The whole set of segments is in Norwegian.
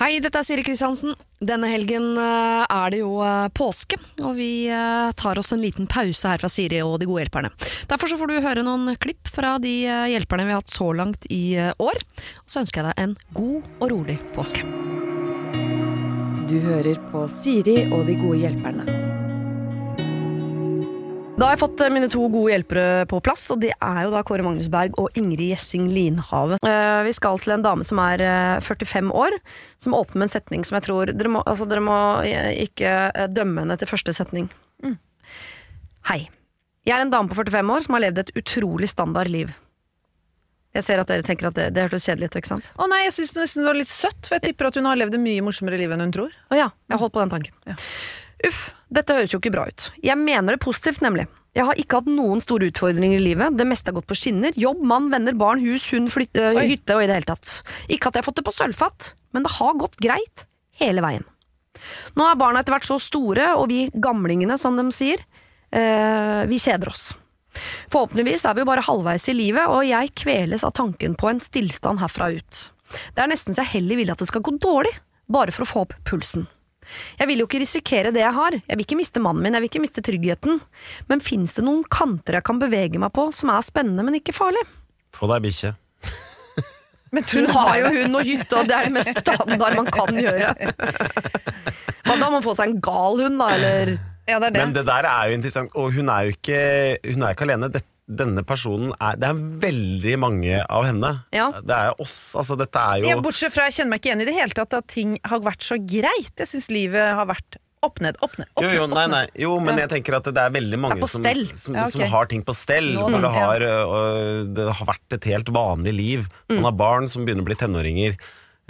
Hei, dette er Siri Kristiansen. Denne helgen eh, er det jo eh, påske, og vi eh, tar oss en liten pause her fra Siri og de gode hjelperne. Derfor så får du høre noen klipp fra de hjelperne vi har hatt så langt i år. Og så ønsker jeg deg en god og rolig påske. Du hører på Siri og de gode hjelperne. Da har jeg fått eh, mine to gode hjelpere på plass, og det er jo da Kåre Magnus Berg og Ingrid Gjessing Linhave. Eh, vi skal til en dame som er eh, 45 år, som åpner med en setning som jeg tror Dere må, altså, dere må eh, ikke eh, dømme henne etter første setning. Hei. Jeg er en dame på 45 år som har levd et utrolig standard liv. Jeg ser at dere tenker at det, det hørtes kjedelig ut, ikke sant? Å nei, jeg syns det var litt søtt, for jeg tipper at hun har levd et mye morsommere liv enn hun tror. Å ja, jeg holdt på den tanken. Ja. Uff, dette høres jo ikke bra ut. Jeg mener det positivt, nemlig. Jeg har ikke hatt noen store utfordringer i livet. Det meste har gått på skinner. Jobb, mann, venner, barn, hus, hund, flytte, Oi. hytte og i det hele tatt. Ikke at jeg har fått det på sølvfat, men det har gått greit hele veien. Nå er barna etter hvert så store, og vi gamlingene, som de sier, eh, vi kjeder oss. Forhåpentligvis er vi jo bare halvveis i livet, og jeg kveles av tanken på en stillstand herfra ut. Det er nesten så jeg heller vil at det skal gå dårlig, bare for å få opp pulsen. Jeg vil jo ikke risikere det jeg har, jeg vil ikke miste mannen min, jeg vil ikke miste tryggheten, men fins det noen kanter jeg kan bevege meg på som er spennende, men ikke farlig? Få deg bikkje. Men Hun har jo hund og hytte, og det er det mest standard man kan gjøre. Men da, må man få seg en gal hund, da, eller Ja, det er det. Men det der er jo interessant, og hun er jo ikke, hun er ikke alene. Det, denne personen er Det er veldig mange av henne. Ja. Det er oss. Altså, dette er jo Ja, bortsett fra jeg kjenner meg ikke igjen i det hele tatt at ting har vært så greit. Jeg syns livet har vært opp ned, opp ned, opp jo, ned. jo, jo, nei, nei. jo, men jeg tenker at det er veldig mange på som, som, Ja, okay. som har ting på stell. Nå, det ja. har, øh, det har vært et helt vanlig liv. Mm. Man har barn som begynner å bli tenåringer.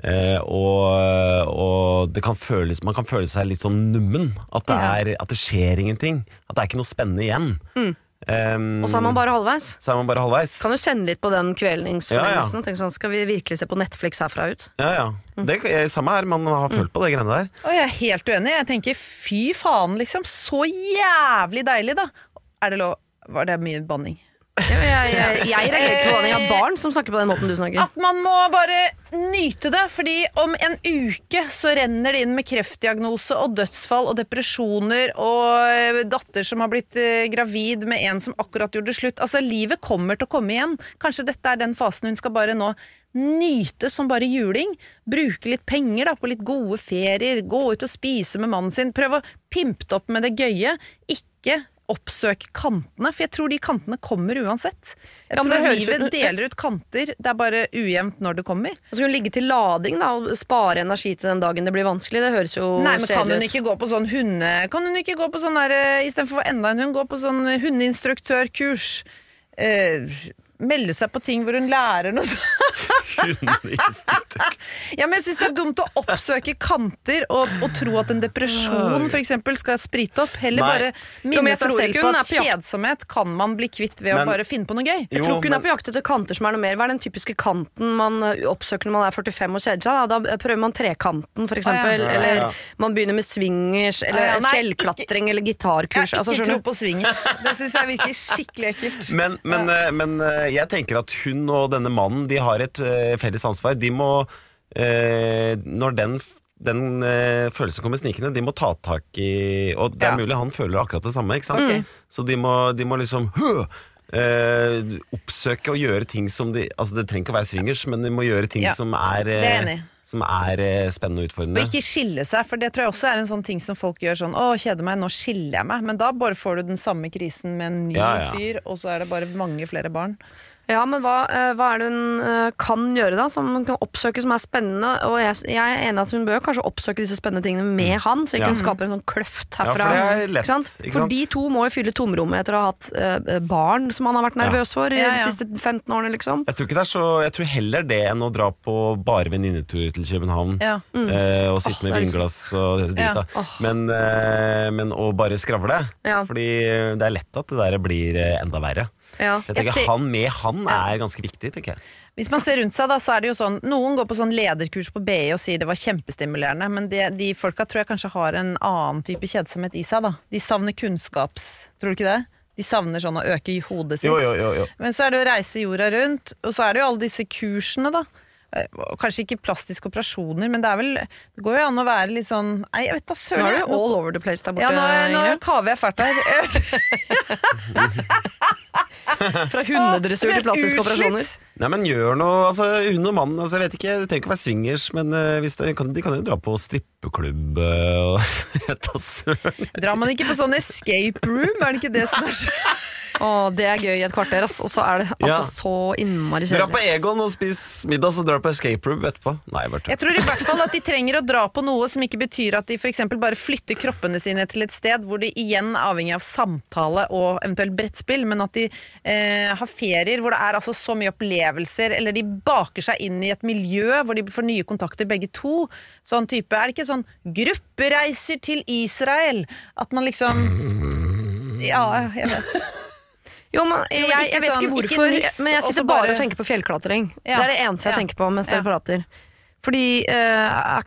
Eh, og, og det kan føles, man kan føle seg litt sånn nummen. At det, Ja. er, at det skjer ingenting. At det er ikke noe spennende igjen. Um, Mm. Og så er man bare halvveis. så er man bare halvveis. Kan du kjenne litt på den kvelningsfornemmelsen. Ja, ja. sånn, Skal vi virkelig se på Netflix herfra ut? Ja, ja. Det er samme her, man har følt på det greiene der. Og jeg er helt uenig. Jeg tenker fy faen, liksom. Så jævlig deilig, da. Er det lov Var det mye banning? Ja, jeg, jeg, jeg reagerer ikke på det. Jeg har barn som snakker på den måten du snakker. At man må bare nyte det, fordi om en uke så renner det inn med kreftdiagnose og dødsfall og depresjoner og eh, datter som har blitt eh, gravid med en som akkurat gjorde slutt. Altså, livet kommer til å komme igjen. Kanskje dette er den fasen hun skal bare nå nyte som bare juling. Bruke litt penger da, på litt gode ferier, gå ut og spise med mannen sin. Prøve å pimpe det opp med det gøye. Ikke oppsøke kantene, for jeg tror de kantene kommer uansett. Jeg Ja, tror livet ut... deler ut kanter, det er bare ujevnt når det kommer. Og så kan hun ligge til lading da, og spare energi til den dagen det blir vanskelig. Det høres jo Nei, men kan hun ikke gå på sånn hunde... Kan hun ikke gå på sånn der, eh, istedenfor enda en hund, gå på sånn hundeinstruktørkurs? Eh, melde seg på ting hvor hun lærer noe sånt. Ja, men jeg syns det er dumt å oppsøke kanter og, og tro at en depresjon eksempel skal sprite opp. Heller Nei. bare minne seg selv på at kjedsomhet kan man bli kvitt ved å bare finne på noe gøy. Jeg tror ikke hun men- er på jakt etter kanter som er noe mer. Hva er den typiske kanten man oppsøker når man er 45 og kjeder seg? Da, da prøver man trekanten, for eksempel. ja. Ja, ja. Eller man begynner med swingers, eller Ja, ja, nei, fjellklatring, eller Jeg har Altså, ikke altså, tro på swingers. Det syns jeg virker skikkelig ekkelt. Men, men, eh, men eh, jeg tenker at hun og denne mannen De har et eh, felles ansvar. De må eh, Når den, den eh, følelsen kommer snikende, de må ta tak i Og det er Ja. mulig han føler akkurat det samme, ikke sant? Ok. Så de må, de må liksom «Hø!» eh, oppsøke og gjøre ting som de Altså Det trenger ikke å være swingers, men de må gjøre ting Ja, som er, det er som er eh, spennende og utfordrende. Og ikke skille seg, for det tror jeg også er en sånn ting som folk gjør sånn Å, kjeder meg, nå skiller jeg meg. Men da bare får du den samme krisen med en ny Ja, ja. fyr, og så er det bare mange flere barn. Ja, men hva, eh, hva er det hun eh, kan gjøre da, som hun kan oppsøke som er spennende? Og jeg, jeg er enig at hun bør kanskje oppsøke disse spennende tingene med han, så ikke Ja. hun skaper en sånn kløft Ja, for herfra. lett, Ikke sant? ikke For de to må jo fylle tomrommet etter å ha hatt eh, barn som han har vært nervøs for i Ja, de siste 15 årene, liksom. Jeg tror ikke det er så Jeg tror heller det enn å dra på bare venninnetur til København. Ja. Eh, og sitte oh, med det vinglass og disse Ja. drita. Men, eh, men å bare skravle. Ja. Fordi det er lett at det der blir enda verre. Ja. Så jeg tenker Jeg ser- han med han er ganske viktig, tenker jeg. Hvis man ser rundt seg, da, så er det jo sånn Noen går på sånn lederkurs på BI og sier det var kjempestimulerende, men de, de folka tror jeg kanskje har en annen type kjedsomhet i seg, da. De savner kunnskaps... Tror du ikke det? De savner sånn å øke hodet sitt. Jo, jo, jo, jo. Men så er det å reise jorda rundt, og så er det jo alle disse kursene, da. eh, Kanskje ikke plastiske operasjoner, men det er vel Det går jo an å være litt sånn Nei, jeg vet da Nå er du all over the place der borte. ja, nå, nå kaver jeg fælt her. Fra hundedressur til plastiske operasjoner. Nei, men gjør noe, altså Hun og mannen, altså, jeg vet ikke, det trenger ikke å være swingers, men uh, hvis det, kan, de kan jo dra på strippeklubb uh, og søren. Drar man ikke på sånn escape room? Er det ikke det som er så Å, det er gøy i et kvarter, ass. Og så er det altså Ja. så innmari Dra på kjedelig. Egon og spis middag, så drar du på escape room etterpå. Nei, bare Jeg tror i hvert fall at de trenger å dra på noe som ikke betyr at de f.eks. bare flytter kroppene sine til et sted hvor de igjen er avhengig av samtale og eventuelt brettspill, men at de eh, har ferier hvor det er altså så mye opplevelser, eller de baker seg inn i et miljø hvor de får nye kontakter begge to. Sånn type, Er det ikke sånn gruppereiser til Israel? At man liksom Ja, jeg vet. Jo, men jeg, men jeg, vet ikke sånn- ikke hvorfor, men jeg sitter bare bare- og tenker på fjellklatring. Det er det eneste jeg tenker på mens dere prater. Fordi eh,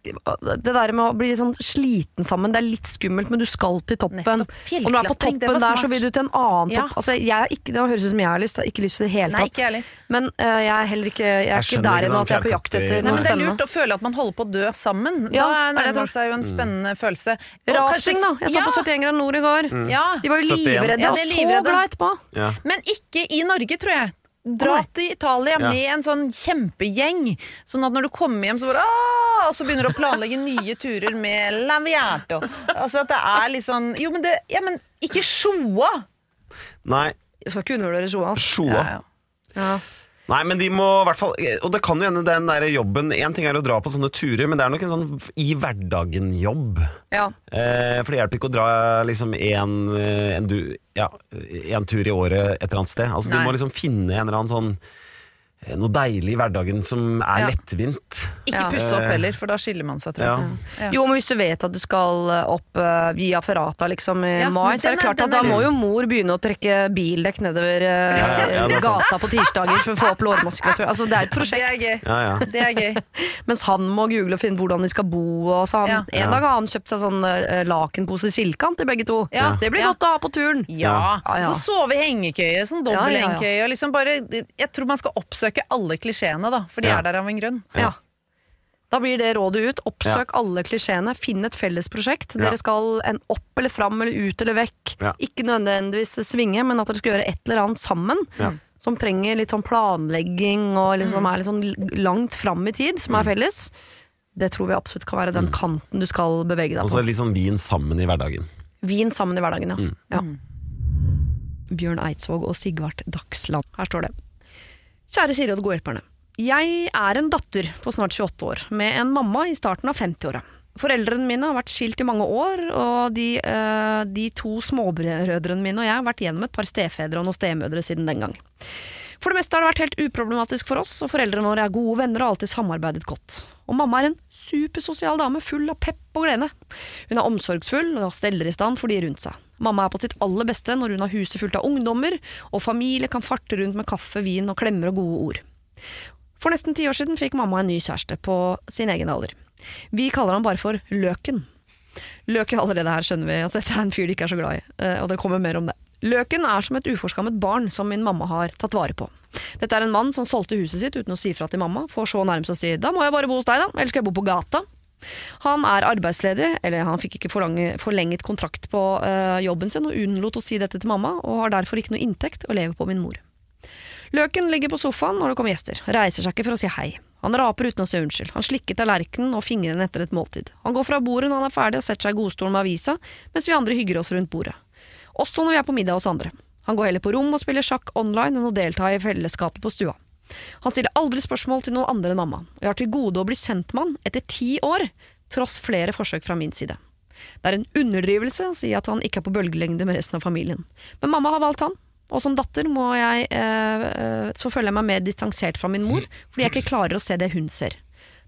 det der med å bli sånn sliten sammen, det er litt skummelt, men du skal til toppen. Og når du er på toppen der, så vil du til en annen Ja. topp. Altså, jeg har ikke, det høres ut som jeg har lyst, jeg har ikke lyst til det i det hele Nei, tatt. Men eh, jeg er heller ikke, jeg er Jeg ikke der ennå sånn at jeg er på jakt etter noe men Det er lurt å føle at man holder på å dø sammen. Ja, da det er nærmer det. man seg jo en spennende følelse. Og Rafting, da. Jeg så på Ja, 71 grader nord i går. Ja. De var jo livredde, Ja, og de er så glad etterpå. Ja. Men ikke i Norge, tror jeg. Dra til Italia Ja. med en sånn kjempegjeng. Sånn at når du kommer hjem, så bare «Åh!» Og så begynner du å planlegge nye turer med Laviato. Altså at det er litt sånn Jo, men det Ja, men ikke sjoa! Nei, Jeg skal ikke undervurdere Sjoa. ass. sjoa. Ja. Nei, men de må i hvert fall Og det kan jo hende den der jobben Én ting er å dra på sånne turer, men det er nok en sånn i hverdagen-jobb. Ja. Eh, for det hjelper ikke å dra liksom en, eh, en, du, ja, en tur i året et eller annet sted. Altså, de må liksom finne en eller annen sånn noe deilig i hverdagen som er Ja. lettvint. Ikke pusse opp heller, for da skiller man seg, tror jeg. Ja. Jo, men hvis du vet at du skal eh, opp uh, via Ferrata liksom i Ja, mai, så er det klart er- at da må jo mor begynne å trekke bildekk nedover uh, Ja, ja, gata på tirsdager for å få opp lårmuskulatur. Altså, det er et Det prosjekt. er gøy. Ja, ja. Det er gøy. Mens han må google og finne hvordan de skal bo. Og så han, Ja. En dag har han kjøpt seg sånn uh, lakenpose silkant til begge to. Ja. Det blir Ja. godt å ha på turen. Ja. Ja, ja. Så sove i hengekøye, sånn Ja, ja, ja. dobbelthengekøye. Liksom bare, jeg tror man skal oppsøke alle klisjeene, da, for de Ja. er der av en grunn. Ja. Da blir det rådet ut. Oppsøk alle klisjeene. Finn et felles prosjekt. Ja. Dere skal en opp eller fram eller ut eller vekk. Ja. Ikke nødvendigvis svinge, men at dere skal gjøre et eller annet sammen. Ja. Som trenger litt sånn planlegging og liksom er litt sånn langt fram i tid, som Mm. er felles. Det tror vi absolutt kan være den kanten du skal bevege deg Og så på. litt sånn vin sammen i hverdagen. Vin sammen i hverdagen, ja. Mm. ja. Bjørn Eidsvåg og Sigvart Dagsland. Her står det. Kjære Siri og de gode hjelperne. Jeg er en datter på snart 28 år, med en mamma i starten av 50-åra. Foreldrene mine har vært skilt i mange år, og de, øh, de to småbrødrene mine og jeg har vært gjennom et par stefedre og noen stemødre siden den gang. For det meste har det vært helt uproblematisk for oss, og foreldrene våre er gode venner og har alltid samarbeidet godt. Og mamma er en supersosial dame, full av pepp og glede. Hun er omsorgsfull og steller i stand for de rundt seg. Mamma er på sitt aller beste når hun har huset fullt av ungdommer, og familie kan farte rundt med kaffe, vin og klemmer og gode ord. For nesten ti år siden fikk mamma en ny kjæreste på sin egen alder. Vi kaller han bare for Løken. Løken allerede her skjønner vi at dette er en fyr de ikke er så glad i, eh, og det kommer mer om det. Løken er som et uforskammet barn som min mamma har tatt vare på. Dette er en mann som solgte huset sitt uten å si fra til mamma, for så nærmest å si 'da må jeg bare bo hos deg, da, eller skal jeg bo på gata'. Han er arbeidsledig, eller han fikk ikke forlenget kontrakt på eh, jobben sin, og unnlot å si dette til mamma, og har derfor ikke noe inntekt og lever på min mor. Løken ligger på sofaen når det kommer gjester, reiser seg ikke for å si hei. Han raper uten å si unnskyld, han slikker tallerkenen og fingrene etter et måltid. Han går fra bordet når han er ferdig og setter seg i godstolen med avisa, mens vi andre hygger oss rundt bordet. Også når vi er på middag hos andre. Han går heller på rom og spiller sjakk online enn å delta i fellesskapet på stua. Han stiller aldri spørsmål til noen andre enn mamma, og jeg har til gode å bli kjent med han etter ti år, tross flere forsøk fra min side. Det er en underdrivelse å si at han ikke er på bølgelengde med resten av familien, men mamma har valgt han, og som datter må jeg, eh, eh, så føler jeg meg mer distansert fra min mor, fordi jeg ikke klarer å se det hun ser.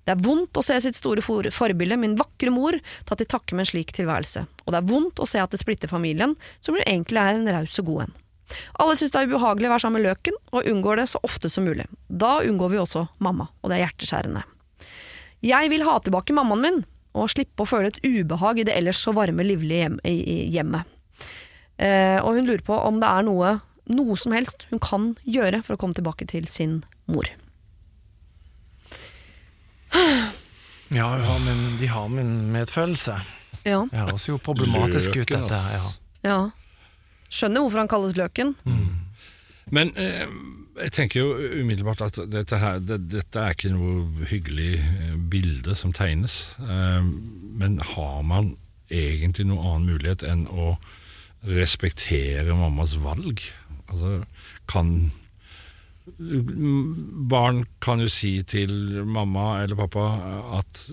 Det er vondt å se sitt store for forbilde, min vakre mor, ta til takke med en slik tilværelse, og det er vondt å se at det splitter familien, som jo egentlig er en raus og god en. Alle syns det er ubehagelig å være sammen med løken, og unngår det så ofte som mulig. Da unngår vi også mamma, og det er hjerteskjærende. Jeg vil ha tilbake mammaen min, og slippe å føle et ubehag i det ellers så varme, livlige hjem, hjemmet. Eh, og hun lurer på om det er noe, noe som helst hun kan gjøre for å komme tilbake til sin mor. Ja, hun har min, de har min medfølelse. Ja. Det høres jo problematisk ut, dette. Ja. ja. Skjønner hvorfor han kalles Løken. Men eh, jeg tenker jo umiddelbart at dette, her, det, dette er ikke noe hyggelig eh, bilde som tegnes. Eh, men har man egentlig noen annen mulighet enn å respektere mammas valg? Altså, kan Barn kan jo si til mamma eller pappa at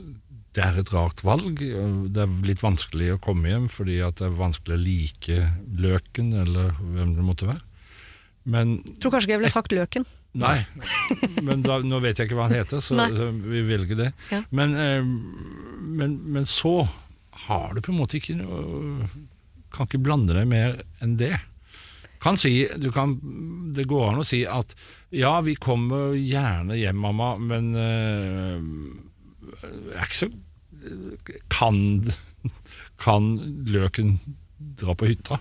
det er et rart valg. Det er litt vanskelig å komme hjem fordi at det er vanskelig å like løken, eller hvem det måtte være. Men Tror kanskje ikke jeg ville sagt Løken. Nei, men da, nå vet jeg ikke hva han heter, så, så vi velger det. Ja. Men, eh, men, men så har du på en måte ikke noe Kan ikke blande deg mer enn det. Kan si, du kan, det går an å si at ja, vi kommer gjerne hjem, mamma, men eh, er ikke så Kan, kan løken dra på hytta?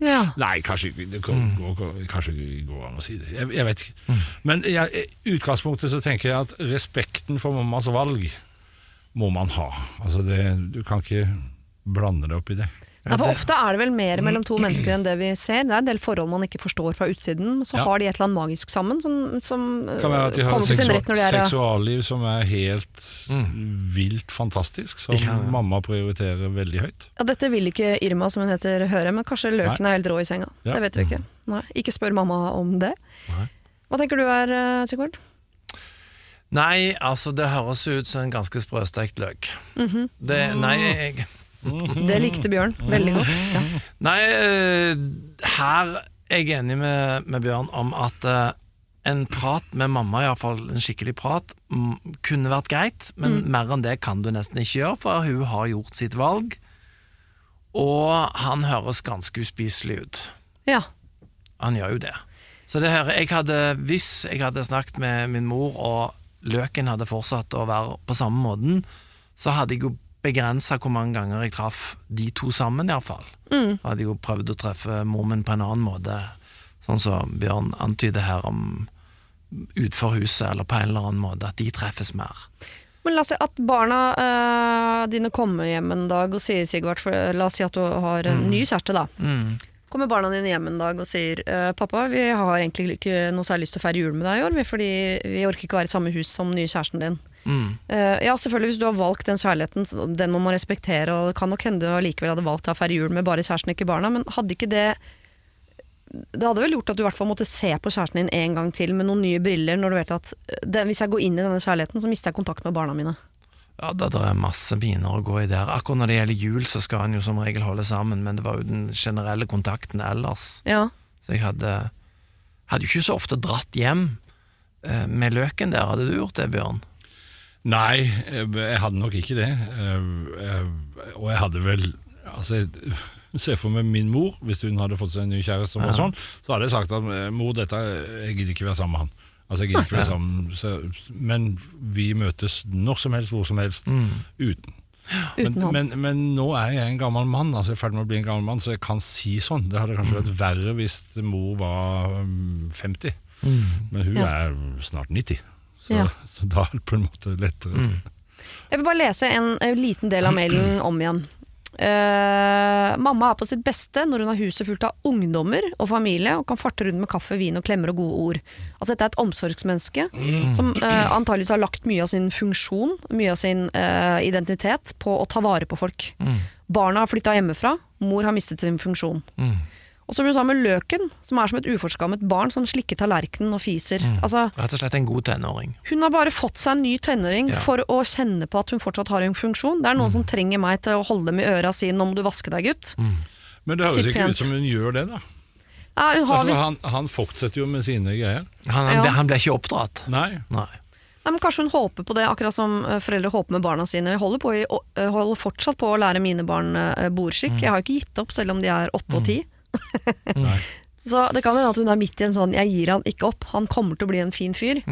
Ja. Nei, kanskje det går, går, kanskje går an å si det. Jeg, jeg vet ikke. Men i utgangspunktet så tenker jeg at respekten for mammas valg må man ha. Altså det, du kan ikke blande deg opp i det. Nei, for ofte er det vel mer mellom to mennesker enn det vi ser. Det er en del forhold man ikke forstår fra utsiden. Så Ja. har de et eller annet magisk sammen som, som kan være at de har kommer et til sin rett når de er seksualliv som er helt vilt fantastisk, som Ja. mamma prioriterer veldig høyt. ja, Dette vil ikke Irma, som hun heter, høre, men kanskje Løken er helt rå i senga. Ja. Det vet vi ikke. Nei, ikke spør mamma om det. Nei. Hva tenker du her, eh, Sigvard? Nei, altså, det høres ut som en ganske sprøstekt løk. Mhm. det, nei, jeg, Det likte Bjørn veldig godt. Ja. nei, eh, her er jeg enig med, med Bjørn om at eh, en prat med mamma, iallfall en skikkelig prat, mm, kunne vært greit, men mer enn det kan du nesten ikke gjøre, for hun har gjort sitt valg, og han høres ganske uspiselig ut. ja. Han gjør jo det. Så det her, jeg hadde, hvis jeg hadde snakket med min mor, og løken hadde fortsatt å være på samme måten, så hadde jeg jo begrensa hvor mange ganger jeg traff de to sammen, iallfall. Mm. Hadde jeg jo prøvd å treffe mor min på en annen måte, sånn som Bjørn antyder her om utenfor huset, eller på en eller annen måte, at de treffes mer. Men la oss si at barna øh, dine kommer hjem en dag og sier, Sigvart, for la oss si at du har en ny kjæreste, da. Mm. Kommer barna dine hjem en dag og sier eh, Pappa, vi har egentlig ikke noe særlig lyst til å feire jul med deg i år, fordi vi orker ikke å være i samme hus som nye kjæresten din. Mm. Eh, ja, selvfølgelig, hvis du har valgt den kjærligheten, den må man respektere, og det kan nok hende du allikevel hadde valgt å feire jul med bare kjæresten, ikke barna, men hadde ikke det Det hadde vel gjort at du i hvert fall måtte se på kjæresten din en gang til med noen nye briller, når du vet at eh, den, hvis jeg går inn i denne kjærligheten, så mister jeg kontakt med barna mine. Ja, det, det er masse biner å gå i der. Akkurat når det gjelder jul, så skal en jo som regel holde sammen, men det var jo den generelle kontakten ellers. Ja. Så jeg hadde, hadde jo ikke så ofte dratt hjem eh, med løken der. Hadde du gjort det, Bjørn? Nei, jeg jeg hadde nok ikke det. Eh, eh, Og jeg hadde vel Altså, jeg ser for meg min mor, hvis hun hadde fått seg en ny kjæreste, som var sånn, så hadde jeg sagt at mor, dette, jeg gidder ikke være sammen med han. Altså, jeg gidder ikke være sammen, så, men vi møtes når som helst, hvor som helst, uten. Uten Men, men, men nå er jeg en gammel mann, altså jeg er ferdig med å bli en gammel mann, så jeg kan si sånn. Det hadde kanskje vært verre hvis mor var um, 50, men hun Ja. er snart 90. Så, Ja. så da er det på en måte lettere. Jeg vil bare lese en, en liten del av mailen om igjen. Eh, mamma er på sitt beste når hun har huset fullt av ungdommer og familie og kan farte rundt med kaffe, vin og klemmer og gode ord. Altså Dette er et omsorgsmenneske som uh, antageligvis har lagt mye av sin funksjon, mye av sin uh, identitet, på å ta vare på folk. Barna har flytta hjemmefra, mor har mistet sin funksjon. Og så blir hun sammen med løken, som er som et uforskammet barn som slikker tallerkenen og fiser. Altså Rett og slett en god tenåring. hun har bare fått seg en ny tenåring Ja. for å kjenne på at hun fortsatt har en funksjon. Det er noen som trenger meg til å holde dem i øra og si 'nå må du vaske deg, gutt'. Men det høres ikke ut som hun gjør det, da. Ja, hun har Altså, han, han fortsetter jo med sine greier. Han, han, Ja. han ble ikke oppdratt. Nei. Nei. nei, men kanskje hun håper på det, akkurat som eh, foreldre håper med barna sine. Jeg holder, på i, eh, holder fortsatt på å lære mine barn eh, bordskikk. Jeg har ikke gitt opp, selv om de er åtte og ti. Nei. Så det kan hende at hun er midt i en sånn 'jeg gir han ikke opp', han kommer til å bli en fin fyr.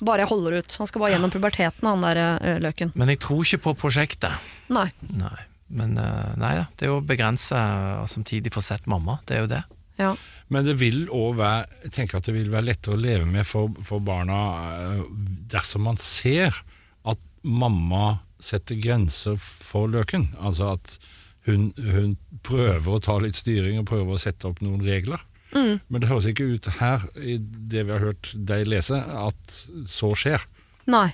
Bare jeg holder ut. Han skal bare gjennom puberteten, han der eh, løken. Men jeg tror ikke på prosjektet. Nei. Nei. Men eh, nei da, det er jo å begrense og samtidig få sett mamma. Det er jo det. Ja. Men det vil òg være Jeg tenker at det vil være lettere å leve med for, for barna eh, dersom man ser at mamma setter grenser for løken. Altså at hun, hun prøver å ta litt styring og prøver å sette opp noen regler. Men det høres ikke ut her, i det vi har hørt deg lese, at så skjer. Nei.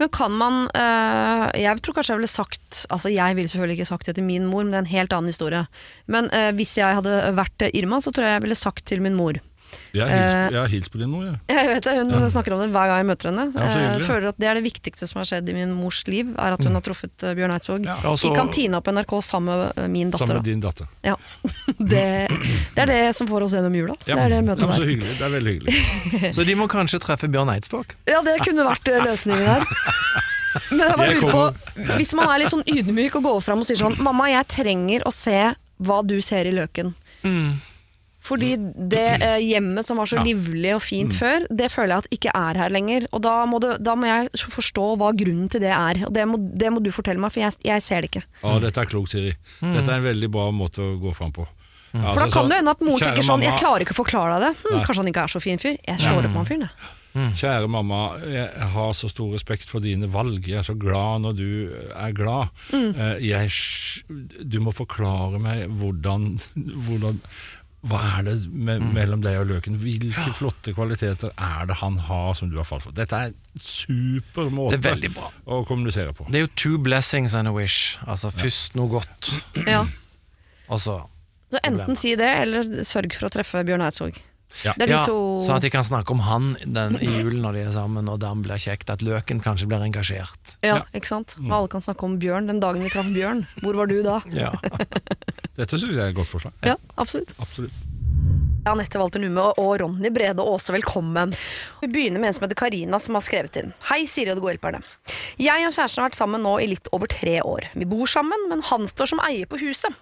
Men kan man øh, Jeg tror kanskje jeg ville sagt Altså Jeg ville selvfølgelig ikke sagt det til min mor, men det er en helt annen historie. Men øh, hvis jeg hadde vært Irma, så tror jeg jeg ville sagt til min mor Jeg har hilst, Eh, jeg har på dem nå, jeg. Jeg vet det, hun Ja. snakker om det hver gang jeg møter henne. Ja, jeg føler at Det er det viktigste som har skjedd i min mors liv, er at hun har truffet øh, Bjørn Eidsvåg. Ja. altså, så- I kantina på NRK sammen med min datter. Sammen med din datter. Ja. Det, det er det som får oss gjennom jula. Ja. Det er det Ja, møtet der. så hyggelig. Det er veldig hyggelig. Så de må kanskje treffe Bjørn Eidsvåg. Ja, det kunne vært løsningen her. Men jeg bare lurer på, hvis man er litt sånn ydmyk og går fram og sier sånn Mamma, jeg trenger å se hva du ser i løken. Fordi det eh, hjemmet som var så Ja. livlig og fint før, det føler jeg at ikke er her lenger. Og da må, det, da må jeg forstå hva grunnen til det er. Og det må, det må du fortelle meg, for jeg, jeg ser det ikke. Ja, dette er klokt, Siri. Dette er en veldig bra måte å gå fram på. For da Altså, kan sånn, det hende at mor tenker sånn Jeg klarer ikke å forklare deg det. Hm, kanskje han ikke er så fin fyr. Jeg slår opp med han fyren, jeg. Kjære mamma, jeg har så stor respekt for dine valg. Jeg er så glad når du er glad. Mm. Jeg, du må forklare meg hvordan, hvordan Hva er det me mellom deg og løken? Hvilke flotte kvaliteter er det han har som du har falt for? Dette er en super måte Det er bra. å kommunisere på. Det er jo two blessings and a wish. Altså først noe godt, Ja. og så Så enten si det, eller sørg for å treffe Bjørn Eidsvåg. Ja. Det er de Ja, to sånn at de kan snakke om han den, i julen når de er sammen, og damen blir kjekt. At løken kanskje blir engasjert. Ja, ikke sant? Og alle kan snakke om Bjørn den dagen vi traff Bjørn. Hvor var du da? Ja. Dette syns jeg er et godt forslag. Ja, absolutt. Absolutt. Anette Walter Numme og Ronny Brede Aase, velkommen. Vi begynner med en som heter Karina, som har skrevet inn. Hei, Siri og de gode hjelperne. Jeg og kjæresten har vært sammen nå i litt over tre år. Vi bor sammen, men han står som eier på huset.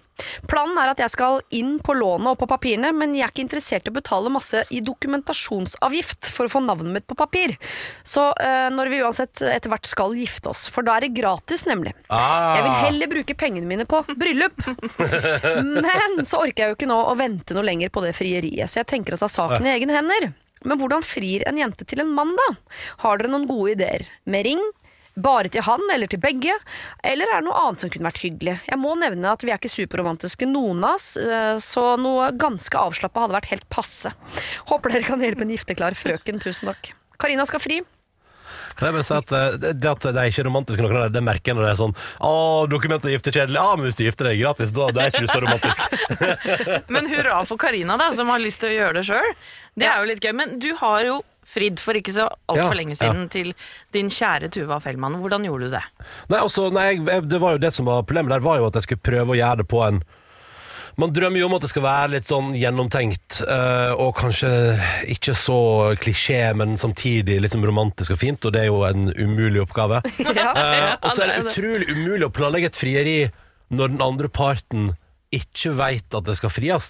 Planen er at jeg skal inn på lånet og på papirene, men jeg er ikke interessert i å betale masse i dokumentasjonsavgift for å få navnet mitt på papir. Så eh, når vi uansett etter hvert skal gifte oss, for da er det gratis, nemlig. Jeg vil heller bruke pengene mine på bryllup. Men så orker jeg jo ikke nå å vente noe lenger på det frieriet, så jeg tenker å ta saken i egne hender. Men hvordan frir en jente til en mann, da? Har dere noen gode ideer? Med ring? Bare til han eller til begge? Eller er det noe annet som kunne vært hyggelig? Jeg må nevne at vi er ikke superromantiske noen av oss, eh, så noe ganske avslappa hadde vært helt passe. Håper dere kan hjelpe en gifteklar frøken. Tusen takk. Karina skal fri. Kan jeg bare si at eh, det, det at de er ikke romantiske noen av dem, det merker jeg når det er sånn Å, dokumentet gifter kjedelig. Ja, men hvis du gifter deg gratis, da det er ikke du så romantisk. Men hurra for Karina da, som har lyst til å gjøre det sjøl. Det er jo litt gøy. Men du har jo fridd for ikke så altfor Ja, lenge siden til din kjære Tuva Fellmann. Hvordan gjorde du det? Nei, altså, nei, jeg, jeg, det var jo det som var Problemet der var jo at jeg skulle prøve å gjøre det på en Man drømmer jo om at det skal være litt sånn gjennomtenkt, eh, og kanskje ikke så klisjé, men samtidig litt sånn romantisk og fint, og det er jo en umulig oppgave. Eh, og så er det utrolig umulig å planlegge et frieri når den andre parten ikke veit at det skal fries,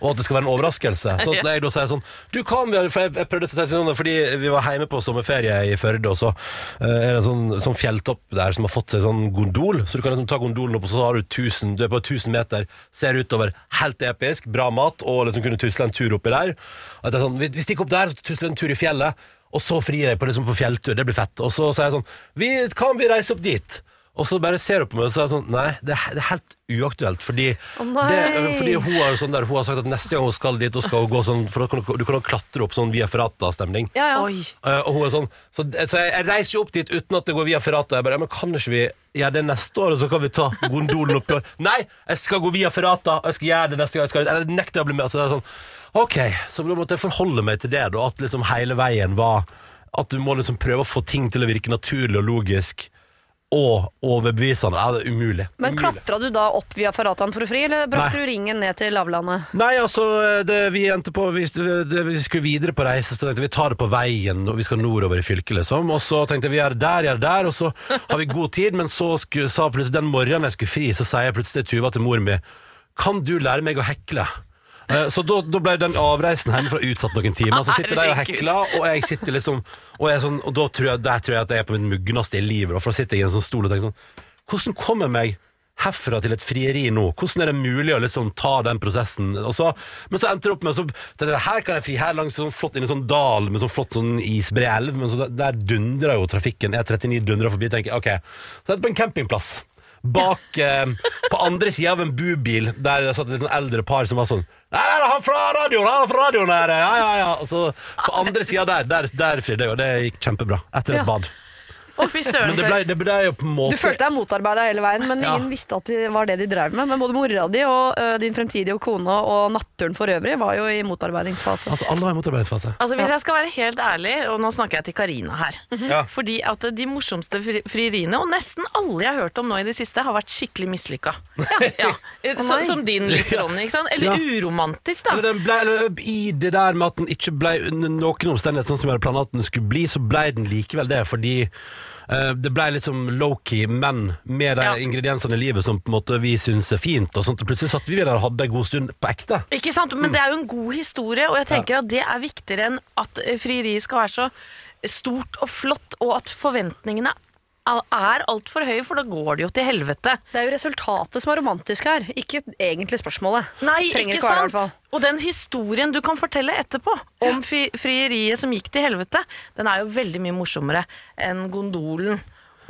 og at det skal være en overraskelse. Så når jeg da sier sånn Du kan vi For jeg, jeg prøvde å tenke sånn Fordi vi var hjemme på sommerferie i Førde, og så eh, er det en sånn, sånn fjelltopp der som har fått en sånn gondol. Så du kan liksom ta gondolen opp, og så har du 1000 Du er på 1000 meter, ser utover. Helt episk, bra mat, og liksom kunne tusle en tur oppi der. At det er sånn, vi, vi stikker opp der, så tusler en tur i fjellet, og så frir jeg på, liksom, på fjelltur. Det blir fett. Og så sier jeg sånn vi, Kan vi reise opp dit? Og så bare ser hun på meg og så er det sånn Nei, det er, det er helt uaktuelt. Fordi, Å, nei. det, fordi hun, har jo sånn der, hun har sagt at neste gang hun skal dit, da skal hun gå sånn For da kan du, du kan jo klatre opp sånn via ferrata-stemning. Ja, ja. Oi. Eh, og hun er sånn Så, så jeg, jeg reiser jo opp dit uten at det går via ferrata. Jeg bare ja, Men kan ikke vi gjøre det neste år, og så kan vi ta gondolen opp i år? Nei! Jeg skal gå via ferrata, og jeg skal gjøre det neste gang. Jeg skal, jeg nekter å bli med. Altså, det er sånn Ok, så da måtte jeg forholde meg til det, da. At liksom hele veien var At du må liksom prøve å få ting til å virke naturlig og logisk. Og overbevisende. Ja, det er umulig. Men klatra du da opp via Faratan for å fri, eller brakte Nei. du ringen ned til lavlandet? Nei, altså, det, vi endte på Vi, det, vi skulle videre på reise, så tenkte vi vi tar det på veien, og vi skal nordover i fylket, liksom. Og så tenkte jeg vi gjør det der, gjør det der, og så har vi god tid. Men så skulle, sa plutselig den morgenen jeg skulle fri, så sier jeg plutselig til Tuva til mor mi Kan du lære meg å hekle? Eh, Så da, da ble den avreisen hjemmefra utsatt noen timer. Så sitter de og hekler, og jeg sitter liksom Og, jeg er sånn, og da tror jeg, der tror jeg at jeg er på mitt mugneste i livet. For da sitter jeg i en sånn stol og tenker sånn Hvordan kommer jeg meg herfra til et frieri nå? Hvordan er det mulig å liksom ta den prosessen? Og så, men så endte det opp med så, Her kan jeg fri her langs sånn flott inn i sånn dal med sånn flott sånn isbreelv, men så der, der dundrer jo trafikken. E39 dundrer forbi. tenker jeg, ok, Så er det på en campingplass. Bak eh, På andre sida av en bubil Der det satt et sånn eldre par som var sånn Nei, nei, han fra radioen! Han fra radioen her! Ja, ja, ja. Så på andre sida der, der, der fridde jeg, og det gikk kjempebra. Etter et Ja. bad. Å, fy søren. Men det ble, det ble jo på en måte Du følte deg motarbeida hele veien, men Ja. ingen visste at det var det de drev med. Men både mora di og ø, din fremtidige kone og natturen for øvrig var jo i motarbeidingsfase. Altså, alle var i motarbeidingsfase. Altså Hvis jeg skal være helt ærlig, og nå snakker jeg til Karina her Ja. Fordi at de morsomste fri- frieriene, og nesten alle jeg har hørt om nå i det siste, har vært skikkelig mislykka. Ja. Ja. nei. som din litt, Ronny. Ikke sant? Eller Ja. uromantisk, da. Eller den ble, eller, I det der med at den ikke ble under noen omstendighet sånn som jeg hadde planlagt den skulle bli, så ble den likevel det, fordi eh, det ble litt som low-key, men med de Ja. ingrediensene i livet som på en måte vi syns er fint. Og sånt, og plutselig satt vi der og hadde en god stund på ekte. Ikke sant? Men det er jo en god historie, og jeg tenker at det er viktigere enn at eh, frieriet skal være så stort og flott, og at forventningene er altfor høy, for da går det jo til helvete. Det er jo resultatet som er romantisk her, ikke egentlig spørsmålet. Nei, Trenger ikke sant? være? Og den historien du kan fortelle etterpå om frieriet som gikk til helvete, den er jo veldig mye morsommere enn gondolen.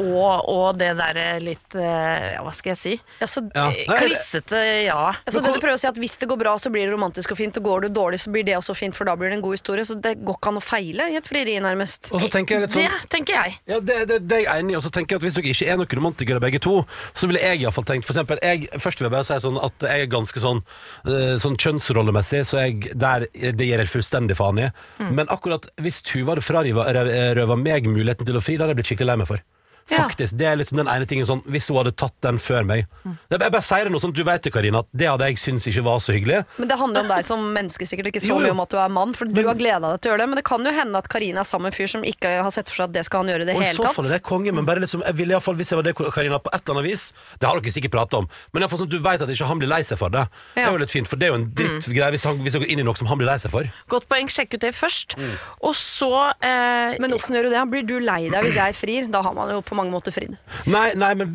Og, og det derre litt eh, Ja, hva skal jeg si? Ja, så, Ja. Eh, Klissete, ja. altså det du prøver å si at Hvis det går bra, så blir det romantisk og fint. Og går det dårlig, så blir det også fint, for da blir det en god historie. Så det går ikke an å feile i et frieri, nærmest. Og så tenker jeg litt sånn Det tenker jeg. Ja, det, det, det er jeg enig i. Og så tenker jeg at Hvis dere ikke er noen romantikere begge to, så ville jeg i hvert fall tenkt for eksempel, jeg, Først vil jeg bare si sånn at jeg er ganske sånn, eh, sånn kjønnsrollemessig, så jeg, der, det gir jeg fullstendig faen i. Men akkurat hvis Tuva hadde frarøva meg muligheten til å fri, da hadde jeg blitt skikkelig lei meg for. Ja. Faktisk, Det er liksom den ene tingen sånn Hvis hun hadde tatt den før meg det, Jeg bare sier det noe sånn, du vet det, Karina, at det hadde jeg syntes ikke var så hyggelig. Men det handler jo om deg som menneske, sikkert ikke så Jo, jo. mye om at du er mann. For du har gleda deg til å gjøre det. Men det kan jo hende at Karina er sammen med en fyr som ikke har sett for seg at det skal han gjøre i det Og i hele så fall er det konge, men bare liksom, jeg ville i hvert fall, hvis jeg var det, Karina, på et eller annet vis Det har dere sikkert pratet om, men i hvert fall sånn at du vet at ikke han blir lei seg for det. Det er jo litt fint, for det er jo en drittgreie hvis, han- hvis dere går inn i noe som han blir lei seg for. Godt poeng, sjekk ut det først. Mm. Og så eh, Men åssen gjør du det? Blir du lei deg hvis jeg frir? Da har man jo på mange måter fridd. Nei, nei, men,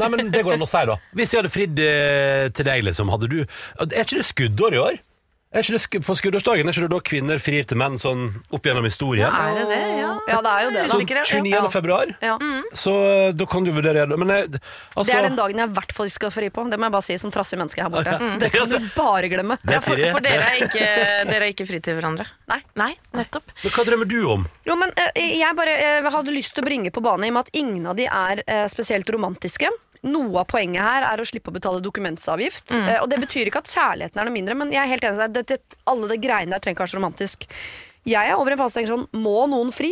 nei, men det går an å si, da. Hvis jeg hadde fridd eh, til deg, liksom, hadde du Er ikke det skuddår i år? Er ikke det sk- på skuddårsdagen er ikke det da kvinner frir til menn sånn opp gjennom historien? Er det det? Ja. Ja, det er jo det, da. Så Sikkert, ja. 29. Ja. februar, Ja. så eh, da kan du vurdere det. Men jeg, altså Det er den dagen jeg i hvert fall skal fri på. Det må jeg bare si som trassig menneske her borte. Ja. Det kan du bare glemme. Ja, for, for dere er ikke, dere er ikke fri til hverandre? Nei. Nei, nettopp. Men hva drømmer du om? Jo, men eh, Jeg bare eh, hadde lyst til å bringe på bane i og med at ingen av de er eh, spesielt romantiske. Noe av poenget her er å slippe å betale dokumentsavgift. Eh, og Det betyr ikke at kjærligheten er noe mindre, men jeg er helt enig med deg. Alle de greiene der trenger ikke være så romantisk. Jeg er over en fase tenker sånn Må noen fri?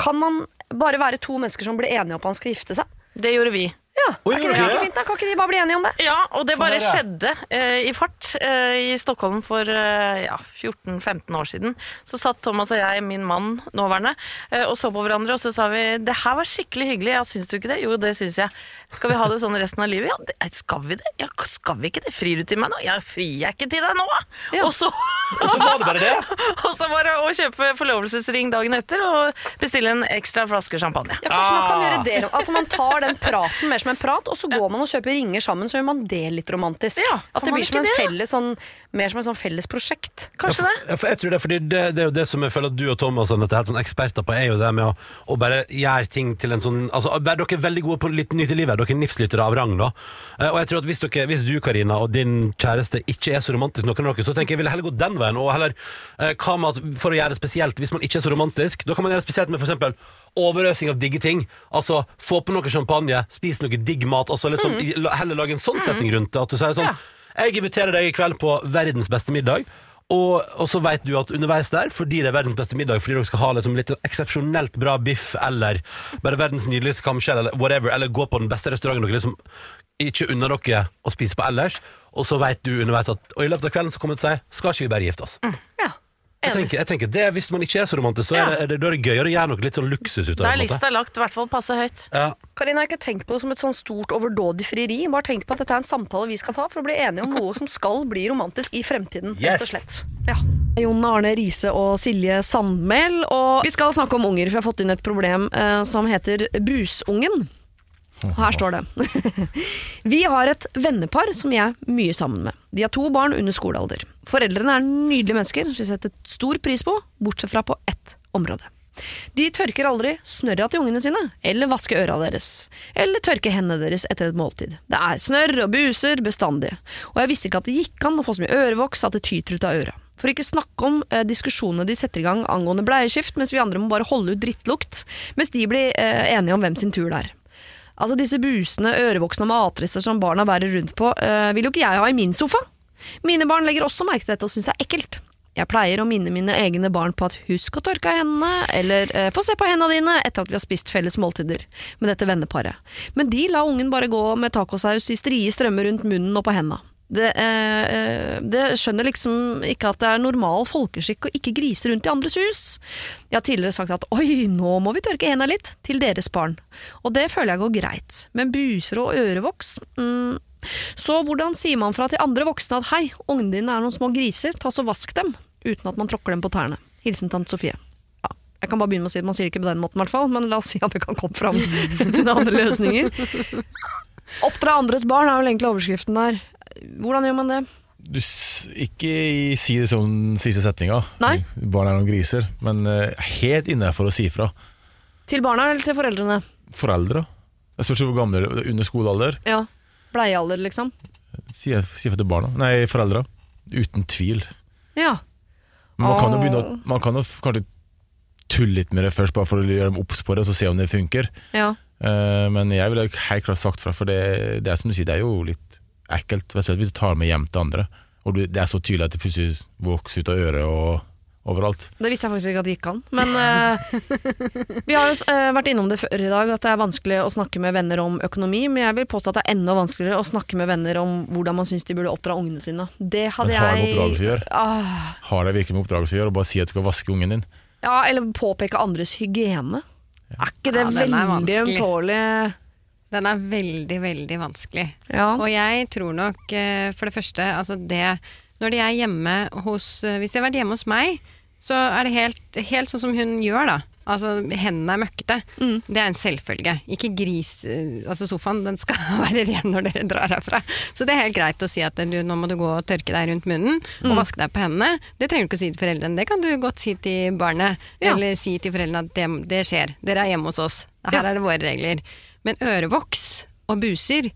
Kan man bare være to mennesker som blir enige om at man skal gifte seg? Det gjorde vi. Ja, Oi, er ikke det like det? fint da? Kan ikke de bare bli enige om det? Ja, og det Sånn bare det. skjedde eh, i fart eh, i Stockholm for eh, ja, 14-15 år siden. Så satt Thomas og jeg, min mann nåværende, eh, og så på hverandre, og så sa vi det her var skikkelig hyggelig. Ja, syns du ikke det? Jo, det syns jeg. Skal vi ha det sånn resten av livet? Ja, det, skal vi det? Ja, skal vi ikke det? Frir du til meg nå? Ja, frir jeg ikke til deg nå? da? Ja. Og så Og så var det bare det. Og så bare å kjøpe forlovelsesring dagen etter og bestille en ekstra flaske champagne. Ja, kanskje man kan Ah. gjøre det Altså Man tar den praten mer som en prat, og så går man og kjøper ringer sammen, så gjør man det litt romantisk. Ja, At det blir som en det? felles sånn, mer som et sånn felles prosjekt. Kanskje det? Ja, for jeg tror det, fordi det, det er jo det som jeg føler at du og Thomas og dette er helt sånn eksperter på, er jo det med å, å bare gjøre ting til en sånn altså, Dere er veldig gode på litt nytt i livet. Dere er nifslyttere av rang, da. Eh, Og jeg tror at hvis, dere, hvis du, Karina, og din kjæreste ikke er så romantisk noen av dere, så tenker jeg jeg ville heller gå den veien. Og heller, eh, hva med at for å gjøre det spesielt, hvis man ikke er så romantisk, da kan man gjøre det spesielt med for eksempel overøsing av digge ting. Altså få på noe champagne, spise noe digg mat, altså liksom i- heller lage en sånn setting rundt det. At du sier sånn. Jeg inviterer deg i kveld på verdens beste middag. Og, og så vet du at underveis der, fordi det er verdens beste middag, fordi dere skal ha liksom litt eksepsjonelt bra biff, eller bare verdens nydeligste kamskjell, eller whatever, eller gå på den beste restauranten dere liksom ikke unner dere å spise på ellers, og så vet du underveis at Og i løpet av kvelden så kommer det til å si Skal ikke vi bare gifte oss? Ja, Jeg tenker, jeg tenker det, Hvis man ikke er så romantisk, så er det, er det, da er det gøyere å gjøre noe litt sånn luksus ut av Da det. er på en måte. lista lagt i hvert fall passe høyt. Ja. Karina, jeg har ikke tenkt på det som et sånn stort overdådig frieri. Bare tenk på at dette er en samtale vi skal ta for å bli enige om noe som skal bli romantisk i fremtiden. Yes. rett og slett. Ja. Jon Arne Riise og Silje Sandmæl. Og vi skal snakke om unger, for jeg har fått inn et problem eh, som heter Brusungen. Og her står det. Vi har et vennepar som jeg er mye sammen med. De har to barn under skolealder. Foreldrene er nydelige mennesker som vi setter stor pris på, bortsett fra på ett område. De tørker aldri snørra til ungene sine, eller vasker øra deres, eller tørker hendene deres etter et måltid. Det er snørr og buser bestandig, og jeg visste ikke at det gikk an å få så mye ørevoks at det tyter ut av øra. For ikke snakke om eh, diskusjonene de setter i gang angående bleieskift, mens vi andre må bare holde ut drittlukt, mens de blir eh, enige om hvem sin tur det er. Altså Disse busene, ørevoksene og matrester som barna bærer rundt på, eh, vil jo ikke jeg ha i min sofa. Mine barn legger også merke til dette og syns det er ekkelt. Jeg pleier å minne mine egne barn på at husk å tørke av hendene, eller eh, få se på hendene dine etter at vi har spist felles måltider med dette venneparet. Men de la ungen bare gå med tacosaus i strie strømmer rundt munnen og på hendene. Det, eh, eh, det skjønner liksom ikke at det er normal folkeskikk å ikke grise rundt i andres hus. Jeg har tidligere sagt at oi, nå må vi tørke hendene litt, til deres barn. Og det føler jeg går greit. Men buser og ørevoks mm. Så hvordan sier man fra til andre voksne at hei, ungene dine er noen små griser, ta så vask dem, uten at man tråkker dem på tærne. Hilsen tante Sofie. Ja, jeg kan bare begynne med å si at man sier det ikke på den måten, i hvert fall, men la oss si at det kan komme fram til andre løsninger. Oppdra andres barn er vel egentlig overskriften der. Hvordan gjør man det? Du, ikke i- si det som den siste setninga. Nei. Barn er noen griser. Men eh, helt innafor å si fra. Til barna eller til foreldrene? Foreldre. Jeg spørs hvor gamle er. Under skolealder. Ja. Bleiealder, liksom. Si ifra fra til barna. Nei, foreldre. Uten tvil. Ja. Men man kan jo begynne å Man kan jo kanskje tulle litt med det først, bare for å gjøre dem obs på det, og så se om det funker. ja. Uh, men jeg ville helt klart sagt fra, for det, det er som du sier, det er jo litt ekkelt hvis du tar det med hjem til andre. Og det er så tydelig at det plutselig vokser ut av øret og overalt. Det visste jeg faktisk ikke at det gikk an. Men uh, vi har jo uh, vært innom det før i dag, at det er vanskelig å snakke med venner om økonomi. Men jeg vil påstå at det er enda vanskeligere å snakke med venner om hvordan man syns de burde oppdra ungene sine. Det hadde Men har det jeg oppdragelse å? Ah, Har det virkelig med oppdragelse å gjøre, og bare si at du skal vaske ungen din? ja, eller påpeke andres hygiene. Er ikke det Ja, er veldig ømtålig? Den er veldig, veldig vanskelig. Ja. Og jeg tror nok, eh, for det første, altså det Når de er hjemme hos Hvis de har vært hjemme hos meg, så er det helt, helt sånn som hun gjør, da. Altså, hendene er møkkete. Det er en selvfølge. Ikke gris eh, Altså, sofaen den skal være ren når dere drar herfra. Så det er helt greit å si at du, nå må du gå og tørke deg rundt munnen og vaske deg på hendene. Det trenger du ikke å si til foreldrene. Det kan du godt si til barnet. Ja. Eller si til foreldrene at det, det skjer. Dere er hjemme hos oss. Her Ja. er det våre regler. Men ørevoks og buser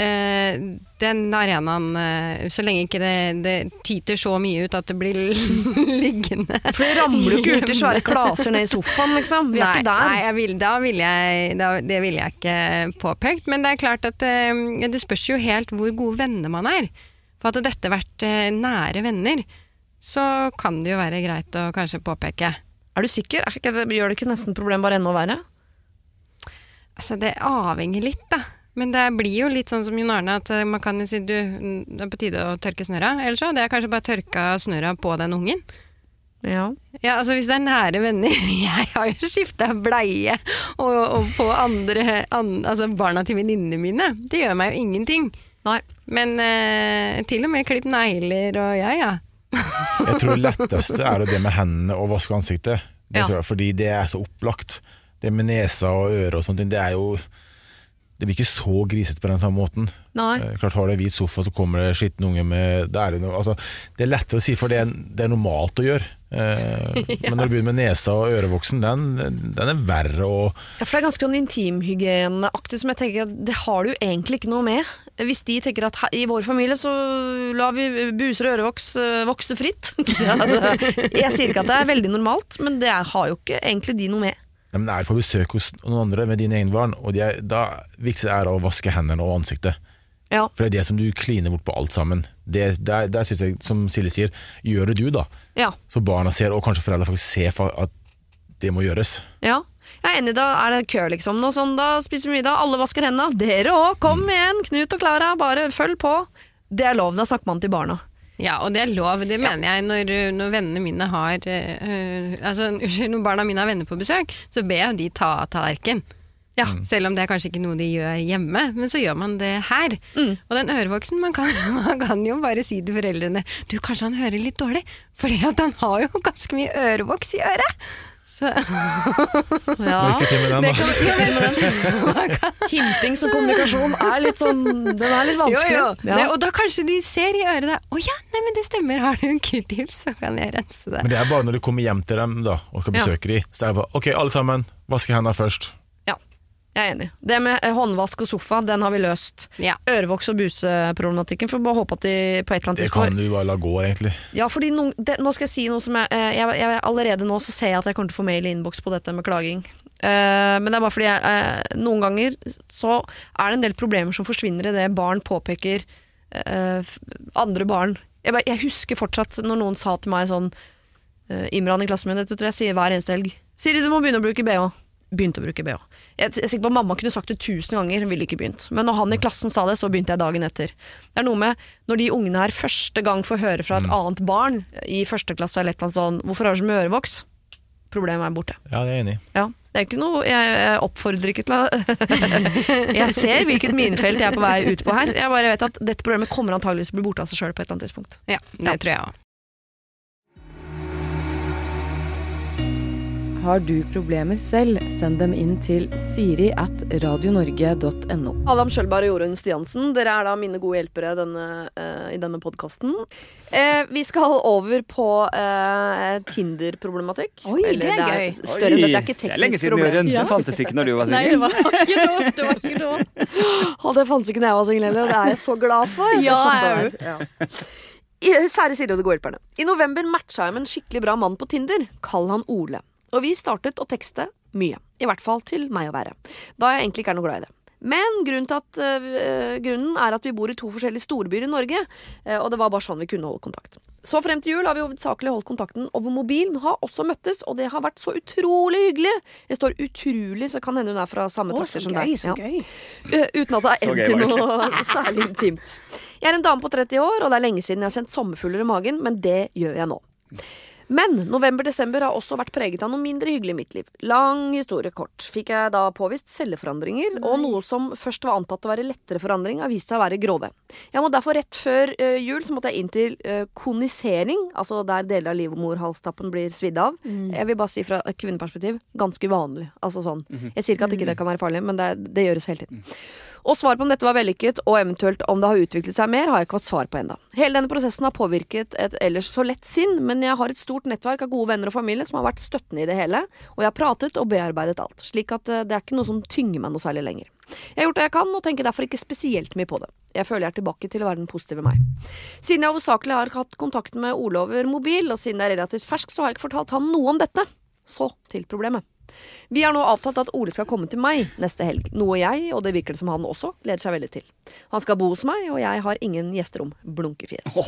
den arenaen, eh, så lenge ikke det, det tyter så mye ut at det blir liggende For det ramler jo ikke ut i svære klaser ned i sofaen, liksom. Vi er Nei, ikke der. nei vil, da vil jeg, da, det ville jeg ikke påpekt. Men det er klart at eh, det spørs jo helt hvor gode venner man er. For hadde dette vært eh, nære venner, så kan det jo være greit å kanskje påpeke. Er du sikker? Er det, gjør det ikke nesten problemet bare enda verre? Altså, det avhenger litt, da. Men det blir jo litt sånn som Jon Arne, at eh, man kan si du, det er på tide å tørke snørra. Eller så, det er kanskje bare tørka snørra på den ungen. Ja. Ja, altså hvis det er nære venner Jeg har jo skifta bleie og, og på andre an, Altså barna til venninnene mine. Det gjør meg jo ingenting. Nei. Men eh, til og med klipp negler og ja, ja. Jeg tror det letteste er det med hendene og vaske ansiktet. Det Ja. tror jeg, fordi det er så opplagt. Det med nesa og øre og sånt, det er jo Det blir ikke så grisete på den samme måten. Nei. Eh, klart Har du en hvit sofa, så kommer det skitne unge med Det er, noe, altså, det er lettere å si, for det er, det er normalt å gjøre. Eh, Men når du begynner med nesa og ørevoksen, den, den er verre å Ja, for det er ganske sånn intimhygieneaktig som jeg tenker at det har du egentlig ikke noe med. Hvis de tenker at i vår familie så lar vi buser og ørevoks øh, vokse fritt. Ja, jeg sier ikke at det er veldig normalt, men det har jo ikke egentlig de noe med. Nei, men Er du på besøk hos noen andre med dine egne barn, og de er, da viktigste er å vaske hendene og ansiktet. Ja. For det er det som du kliner bort på alt sammen. Det, der, der synes jeg, som Silje sier, gjør det du, da. Ja. Så barna ser, og kanskje foreldre faktisk ser at det må gjøres. ja. Jeg er enig, da er det kø, liksom. Nå sånn, da spiser vi middag, alle vasker hendene. Dere òg, kom igjen! Knut og Klara, bare følg på. Det er lov, da snakker man til barna. Ja, og det er lov. Det mener jeg når, når vennene mine har eh, Altså, unnskyld, når barna mine har venner på besøk, så ber jeg de ta av tallerken. Ja, Selv om det er kanskje ikke noe de gjør hjemme, men så gjør man det her. Og den ørevoksen, man kan, man kan jo bare si til foreldrene Du, kanskje han hører litt dårlig, fordi at han har jo ganske mye ørevoks i øret. Så, Ja. Lykke til med den, da. kan, ja, vel, Hinting som kommunikasjon er litt sånn Den er litt vanskelig. Jo, jo. Ja. Det, og da kanskje de ser i øret der Å ja, nei, men det stemmer, har du en q-tips, så kan jeg rense det. Men det er bare når du kommer hjem til dem da og skal Ja. dem. Så er det bare OK, alle sammen, vaske hendene først. Jeg er enig. Det med eh, håndvask og sofa, den har vi løst. Ja. Ørevoks og buseproblematikken, får bare håpe at de på et eller annet Det kan du bare la gå, egentlig. Ja, fordi noen, det, nå skal jeg si noe som jeg, eh, jeg, jeg Allerede nå så ser jeg at jeg kommer til å få mail i innboks på dette med klaging. Uh, men det er bare fordi jeg, uh, noen ganger så er det en del problemer som forsvinner i det barn påpeker uh, andre barn. Jeg, bare- jeg husker fortsatt når noen sa til meg sånn Imran i klassen min, dette tror jeg sier hver eneste helg. Siri, du må begynne å bruke BH. Begynte å bruke BH. Jeg er sikker på at Mamma kunne sagt det tusen ganger, ville ikke begynt. Men når han i klassen sa det, så begynte jeg dagen etter. Det er noe med når de ungene her første gang får høre fra et annet barn i første klasse eller et eller annet sånn 'Hvorfor har du så mye ørevoks?' Problemet er borte. Ja, det er jeg enig i. Ja, det er ikke noe Jeg, oppfordrer ikke til å Jeg ser hvilket minefelt jeg er på vei ut på her. Jeg bare vet at dette problemet kommer antageligvis til å bli borte av seg sjøl på et eller annet tidspunkt. Ja, det tror jeg òg. Har du problemer selv, send dem inn til siri at radionorge.no. Adam Sjølberg og Jorunn Stiansen, dere er da mine gode hjelpere denne, uh, i denne podkasten. Uh, vi skal over på uh, Tinder-problematikk. Oi, det er Eller gøy. større, Oi, det, det er ikke det er lenge siden, Jorunn. Jørund. Det fantes ikke når du var Nei, singel. det var ikke da. Det var ikke da. Og det fantes ikke da jeg var singel heller, og det er jeg så glad for. Ja, jeg. I- Kjære Siri og de gode hjelperne. I november matcha jeg med en skikkelig bra mann på Tinder. Kall han Ole. Og vi startet å tekste mye. I hvert fall til meg å være. Da jeg egentlig ikke er noe glad i det. Men grunnen, til at, øh, grunnen er at vi bor i to forskjellige storbyer i Norge, øh, og det var bare sånn vi kunne holde kontakt. Så frem til jul har vi hovedsakelig holdt kontakten over mobil, men har også møttes, og det har vært så utrolig hyggelig. Det står utrolig, så kan hende hun er fra samme trakter som deg. så gøy, Ja. gøy. Uten at det er endt i noe særlig intimt. Jeg er en dame på 30 år, og det er lenge siden jeg har kjent sommerfugler i magen, men det gjør jeg nå. Men november-desember har også vært preget av noe mindre hyggelig i mitt liv. Lang historie kort. Fikk jeg da påvist celleforandringer, og noe som først var antatt å være lettere forandring, har vist seg å være grove. Jeg må derfor rett før eh, jul så måtte jeg inn til eh, konisering, altså der deler av livmorhalstappen blir svidd av. Mm. Jeg vil bare si fra et kvinneperspektiv ganske uvanlig. Altså sånn. Mhm. Jeg sier ikke at ikke det kan være farlig, men det, det gjøres hele tiden. Og svar på om dette var vellykket, og eventuelt om det har utviklet seg mer, har jeg ikke fått svar på enda. Hele denne prosessen har påvirket et ellers så lett sinn, men jeg har et stort nettverk av gode venner og familie som har vært støttende i det hele, og jeg har pratet og bearbeidet alt, slik at eh, det er ikke noe som tynger meg noe særlig lenger. Jeg har gjort det jeg kan, og tenker derfor ikke spesielt mye på det. Jeg føler jeg er tilbake til å være den positive meg. Siden jeg hovedsakelig har hatt kontakt med Ole over mobil, og siden jeg er relativt fersk, så har jeg ikke fortalt han noe om dette. Så til problemet. Vi har nå avtalt at Ole skal komme til meg neste helg, noe jeg, og det virker det som han også, gleder seg veldig til. Han skal bo hos meg, og jeg har ingen gjesterom. Blunkefjes.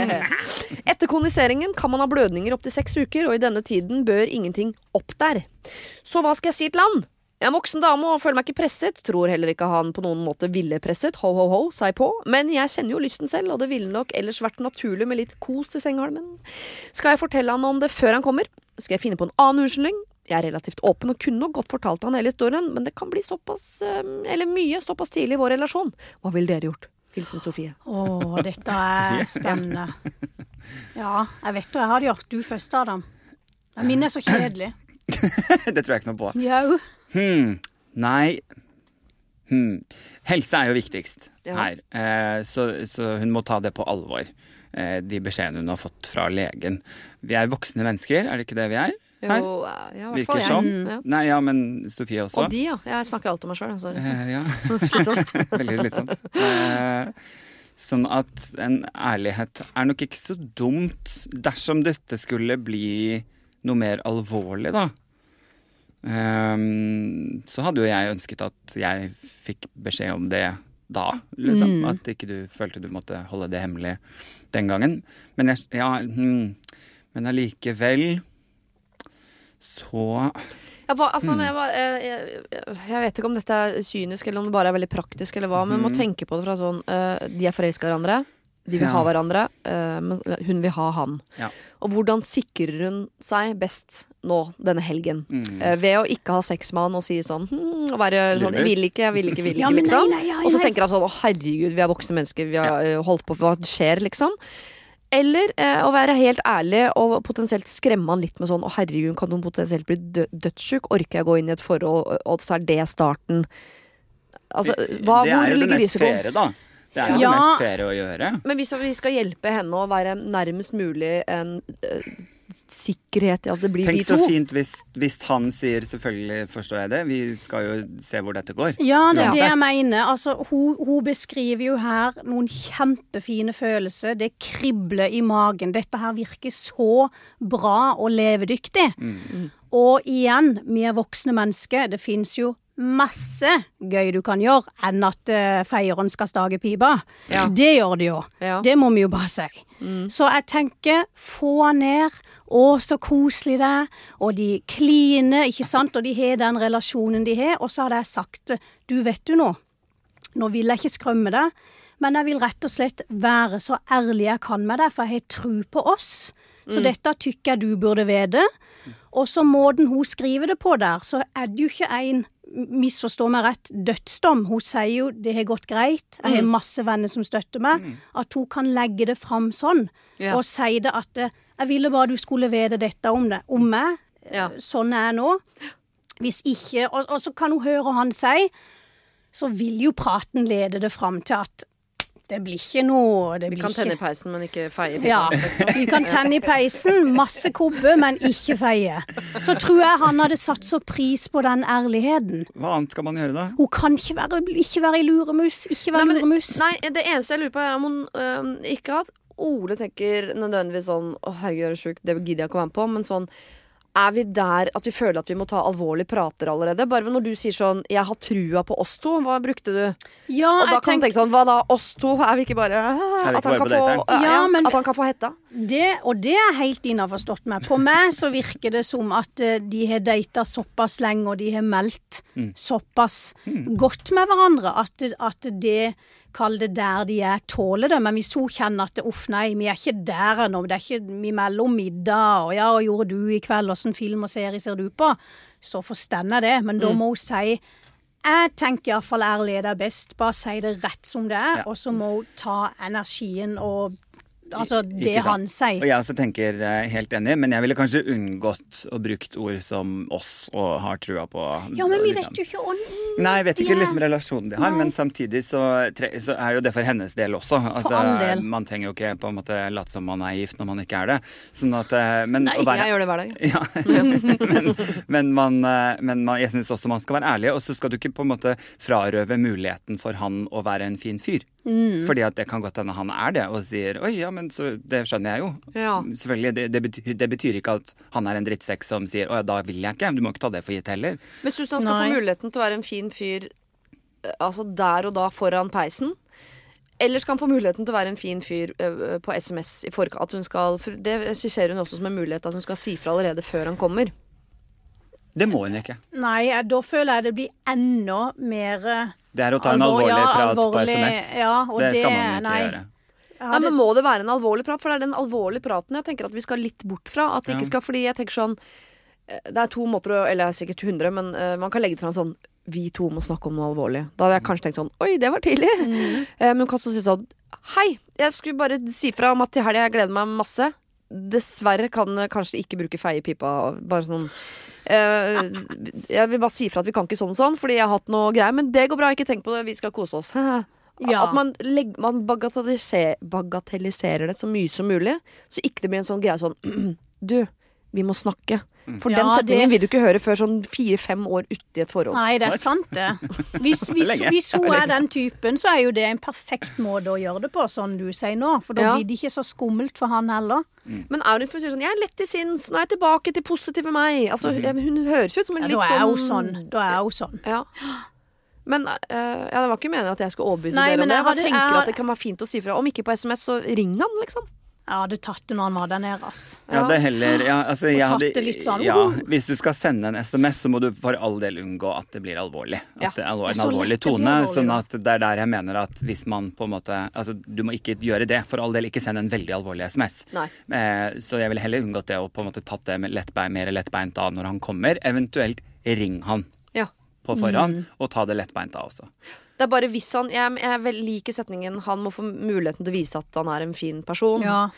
Etter kondiseringen kan man ha blødninger opptil seks uker, og i denne tiden bør ingenting opp der. Så hva skal jeg si til han? Jeg er en voksen dame og føler meg ikke presset, tror heller ikke han på noen måte ville presset, ho ho ho, sa jeg på, men jeg kjenner jo lysten selv, og det ville nok ellers vært naturlig med litt kos i sengehalmen. Skal jeg fortelle han om det før han kommer? Skal jeg finne på en annen unnskyldning? Jeg er relativt åpen og kunne nok godt fortalt han hele historien, men det kan bli såpass, eh, eller mye, såpass tidlig i vår relasjon. Hva ville dere gjort? Hilsen Sofie. Å, dette er spennende. Ja, jeg vet hva jeg hadde gjort. Du først, Adam. Min er så kjedelig. det tror jeg ikke noe på. Jau. Hmm. Nei hmm. Helse er jo viktigst Ja. her, eh, så, så hun må ta det på alvor. Eh, de beskjedene hun har fått fra legen. Vi er voksne mennesker, er det ikke det vi er? Her? Jo, ja, i hvert Virker fall jeg. sånn. Ja. Nei, ja, men Sofie også. Og de, ja. Jeg snakker alt om meg sjøl. Sorry. Eh, ja. Slitsomt. Veldig slitsomt. Eh, sånn at en ærlighet er nok ikke så dumt dersom dette skulle bli noe mer alvorlig, da. Um, så hadde jo jeg ønsket at jeg fikk beskjed om det da, liksom. Mm. At ikke du følte du måtte holde det hemmelig den gangen. Men jeg, ja, mm, men allikevel så jeg, var, altså, Mm. jeg, var- jeg, jeg, jeg vet ikke om dette er kynisk eller om det bare er veldig praktisk, eller hva, men man må Mhm. tenke på det fra sånn uh, De er forelska i hverandre. De vil Ja. ha hverandre, uh, men hun vil ha han. Ja. Og hvordan sikrer hun seg best nå denne helgen? Mm. Uh, ved å ikke ha sex med han og si sånn hm, og være sånn, Jeg vil ikke, jeg vil ikke, vil ikke, Ja, men nei, liksom. nei, ja, og så tenker han sånn Å, herregud, vi er voksne mennesker, vi har holdt på, hva skjer, liksom? Eller eh, å være helt ærlig og potensielt skremme han litt med sånn 'Å, herregud, kan hun potensielt bli dø dødssjuk? Orker jeg gå inn i et forhold, og- så er det starten?' Altså, hva, det er jo det mest risikoen? faire, da. Det er jo Ja. det mest faire å gjøre. Men hvis vi skal hjelpe henne å være nærmest mulig en eh, sikkerhet i at det blir Tenk de så fint hvis, hvis han sier selvfølgelig forstår jeg det, vi skal jo se hvor dette går. Ja, det er det jeg mener. Altså, hun, hun beskriver jo her noen kjempefine følelser. Det kribler i magen. Dette her virker så bra og levedyktig. Mm. Og igjen, vi er voksne mennesker. Det fins jo masse gøy du kan gjøre enn at uh, feieren skal stage pipa. Ja. Det gjør det jo. Ja. Det må vi jo bare si. Så jeg tenker, få ned. Å, så koselig det er. Og de kliner, ikke sant. Og de har den relasjonen de har. Og så hadde jeg sagt, du vet du nå, nå vil jeg ikke skrømme deg, men jeg vil rett og slett være så ærlig jeg kan med deg, for jeg har tru på oss. Så Mm. dette tykker jeg du burde vite. Og så måten hun skriver det på der, så er det jo ikke en misforstå meg rett, dødsdom. Hun sier jo det har gått greit, jeg har Mm. masse venner som støtter meg. At hun kan legge det fram sånn, Ja. og si det at jeg ville bare du skulle vite dette om det, om meg. Ja. Sånn er jeg nå. Hvis ikke, og, og så kan hun høre han si, så vil jo praten lede det fram til at det blir ikke noe det Vi blir kan tenne i peisen, men ikke feie. ja, vi kan tenne i peisen, masse kobbe, men ikke feie. Så tror jeg han hadde satt så pris på den ærligheten. Hva annet skal man gjøre da? Hun kan ikke være, ikke være i luremus, ikke være Nei, men- luremus. Nei, det eneste jeg lurer på er om hun øh, ikke at Ole tenker nødvendigvis sånn Å, herregud, jeg er sjuk, det gidder jeg ikke å være med på. Men sånn er vi der at vi føler at vi må ta alvorlige prater allerede? Bare når du sier sånn 'jeg har trua på oss to', hva brukte du? Ja, Og da jeg kan man tenker tenke sånn 'hva da, oss to? Er vi ikke bare vi ikke At han bare kan på få, dateren? ja, Ja, men- at han kan få hetta? Det, og det er helt innaforstått med. På meg så virker det som at eh, de har data såpass lenge, og de har meldt såpass godt med hverandre at, at det Kall det der de er, tåler det. Men hvis hun kjenner at uff, nei, vi er ikke der ennå, det er ikke vi melder middag, og ja, hva gjorde du i kveld, åssen film og serie ser du på? Så forstår jeg det, men da må hun si jeg tenker iallfall ærlig er best. Bare si det rett som det er, Ja. og så må hun ta energien og Altså det han sier. Og jeg også tenker eh, helt enig, men jeg ville kanskje unngått å brukt ord som oss og har trua på. Ja, men vi liksom. vet jo ikke ånden. Nei, jeg vet ikke liksom relasjonen de har, Nei. men samtidig så, tre, så er jo det for hennes del også. Altså, all del. Man trenger jo ikke på en måte late som man er gift når man ikke er det. Sånn at, eh, men Nei, å være, jeg gjør det hver dag. ja, men, men, man, eh, men man, jeg syns også man skal være ærlig, og så skal du ikke på en måte frarøve muligheten for han å være en fin fyr. Mm. Fordi at det kan godt hende han er det, og sier 'oi, ja, men så Det skjønner jeg jo'. Ja. Selvfølgelig, det, det, betyr, det betyr ikke at han er en drittsekk som sier 'å ja, da vil jeg ikke'. Du må ikke ta det for gitt heller. Men syns du han skal Nei. få muligheten til å være en fin fyr eh, altså der og da foran peisen? Eller skal han få muligheten til å være en fin fyr eh, på SMS i forkant? At hun skal, for det skisserer hun også som en mulighet at hun skal si fra allerede før han kommer. Det må hun ikke. Nei, da føler jeg det blir enda mer eh, Det er å ta en Alvor- alvorlig ja, prat på SMS. ja, og det skal man ikke nei. gjøre. Nei, men Må det være en alvorlig prat? For det er den alvorlige praten jeg tenker at vi skal litt bort fra. At det ikke skal, fordi jeg tenker sånn eh, Det er to måter å Eller det er sikkert hundre, men uh, man kan legge det fram sånn Vi to må snakke om noe alvorlig. Da hadde jeg kanskje tenkt sånn Oi, det var tidlig. Mm. Uh, men hun kan også si sånn Hei, jeg skulle bare si fra om at til helga jeg gleder meg masse. Dessverre kan kanskje ikke bruke feiepipa. Bare sånn uh, Jeg vil bare si ifra at vi kan ikke sånn og sånn, fordi jeg har hatt noe greier. Men det går bra, ikke tenk på det, vi skal kose oss. Ja. At man, legger, man bagatelliser, bagatelliserer det så mye som mulig, så ikke det blir en sånn greie sånn Du, vi må snakke. For den Ja, setningen det- vil du ikke høre før sånn fire-fem år uti et forhold. Nei, det er sant, det. Hvis, hvis, hvis hun er den typen, så er jo det en perfekt måte å gjøre det på, sånn du sier nå. For da Ja. blir det ikke så skummelt for han heller. Men er hun for å si sånn Jeg er lett til sinns, nå er jeg tilbake til positive meg. Altså, Mhm. Hun høres ut som en Ja, da litt er sånn hun sånn. Da er hun sånn. Ja. Men uh, ja, det var ikke meningen at jeg skulle overbevise Nei, dere om men det. jeg Jeg bare tenker jeg at det kan være fint å si fra. Om ikke på SMS, så ring han, liksom. Jeg hadde tatt det når han var der nede, ass. Ja, det heller ja, altså, Og tatt det litt sånn, ja, Hvis du skal sende en SMS, så må du for all del unngå at det blir alvorlig. At er Det er en alvorlig tone. Sånn at det er der jeg mener at hvis man på en måte Altså, du må ikke gjøre det. For all del, ikke send en veldig alvorlig SMS. Nei. Eh, så jeg ville heller unngått det og på en måte tatt det med lettbein, mer lettbeint av når han kommer. Eventuelt ring han Ja. på forhånd, og ta det lettbeint av også. Det er bare hvis han Jeg, jeg vel liker setningen 'han må få muligheten til å vise at han er en fin person'. Ja.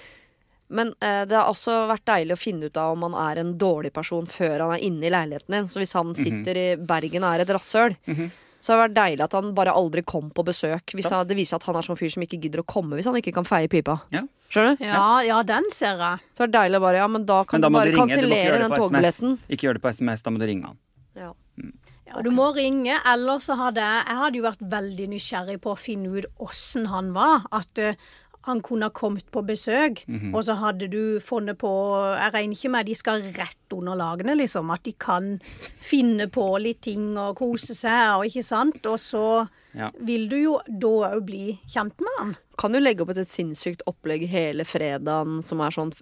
Men eh, det har også vært deilig å finne ut av om han er en dårlig person før han er inne i leiligheten din. Så hvis han sitter i Bergen og er et rasshøl, så har det vært deilig at han bare aldri kom på besøk. Hvis han, det viser at han er sånn fyr som ikke gidder å komme hvis han ikke kan feie pipa. Skjønner du? Ja, ja, den ser jeg. Så er det deilig å bare Ja, men da kan Men da du bare kansellere den togbilletten. Ikke gjør det på SMS, da må du ringe han. Ja. Ja, du må ringe, eller så hadde jeg Jeg hadde jo vært veldig nysgjerrig på å finne ut åssen han var. At uh, han kunne ha kommet på besøk, Mhm. og så hadde du funnet på Jeg regner ikke med de skal rett under lagene, liksom. At de kan finne på litt ting og kose seg, og ikke sant. Og så Ja. vil du jo da òg bli kjent med han. Kan du legge opp et, et sinnssykt opplegg hele fredagen som er sånn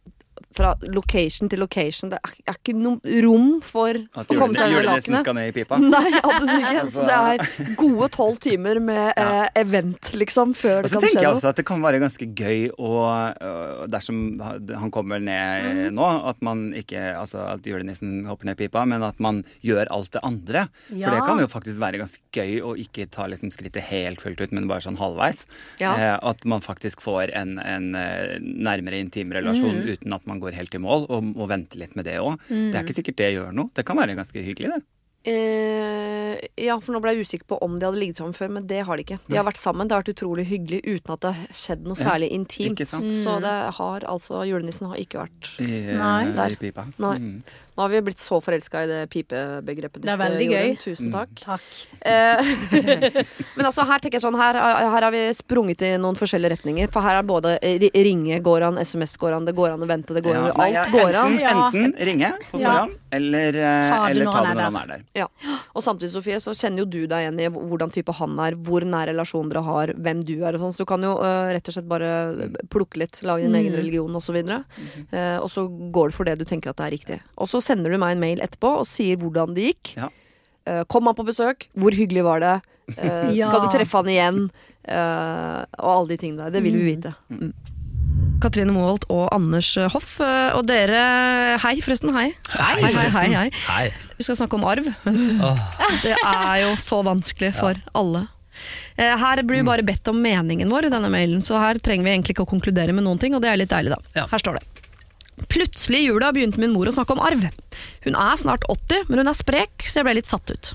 fra location til location. Det er, er ikke noe rom for å komme seg under lakenet. skal ned i pipa. Nei, absolutt ikke. Så det er gode tolv timer med eh, event, liksom, før Og så tenker jeg noe. også at det kan være ganske gøy å øh, Dersom han kommer ned nå, at man ikke Altså at julenissen hopper ned i pipa, men at man gjør alt det andre. For Ja. det kan jo faktisk være ganske gøy å ikke ta liksom skrittet helt fullt ut, men bare sånn halvveis. Ja. Eh, at man faktisk får en, en eh, nærmere intim relasjon Mm. uten at man går helt i mål, og må vente litt med det òg. Det er ikke sikkert det gjør noe. Det kan være ganske hyggelig, det. Uh, ja, for nå ble jeg usikker på om de hadde ligget sammen før, men det har de ikke. De har vært sammen, det har vært utrolig hyggelig uten at det har skjedd noe Ja, særlig intimt. ikke sant? Så det har altså Julenissen har ikke vært I, eh, Nei. Der. i pipa. Nei. Mm. Nå har vi blitt så forelska i det pipebegrepet Det er veldig Jorunn. gøy. Tusen takk. Takk. Eh, men altså, her tenker jeg sånn her, her har vi sprunget i noen forskjellige retninger. For her er både ri- ringe går an, SMS går an, det går an å vente, det går an Ja, Alt ja, går an. enten, enten ringe på Ja. eller, eh, Ta det eller når ta han det når han er der. Ja. Og samtidig, Sofie, så kjenner jo du deg igjen i hvordan type han er, hvor nær relasjon dere har, hvem du er og sånn. Så du kan jo uh, rett og slett bare plukke litt, lage din egen religion osv. Og, så uh, og så går det for det du tenker at det er riktig. Og så sender du meg en mail etterpå og sier hvordan det gikk. Ja. Uh, kom han på besøk? Hvor hyggelig var det? Uh, Ja. Skal du treffe han igjen? Uh, og alle de tingene der. Det vil vi vite. Mm. Katrine Moholt og Anders Hoff. Og dere Hei, forresten. Hei. Hei, hei, hei, hei. Hei. Vi skal snakke om arv. Det er jo så vanskelig for alle. Eh, Her blir vi bare bedt om meningen vår i denne mailen, så her trenger vi egentlig ikke å konkludere med noen ting, og det er litt deilig, da. Ja. Her står det. Plutselig i jula begynte min mor å snakke om arv. Hun er snart 80, men hun er sprek, så jeg ble litt satt ut.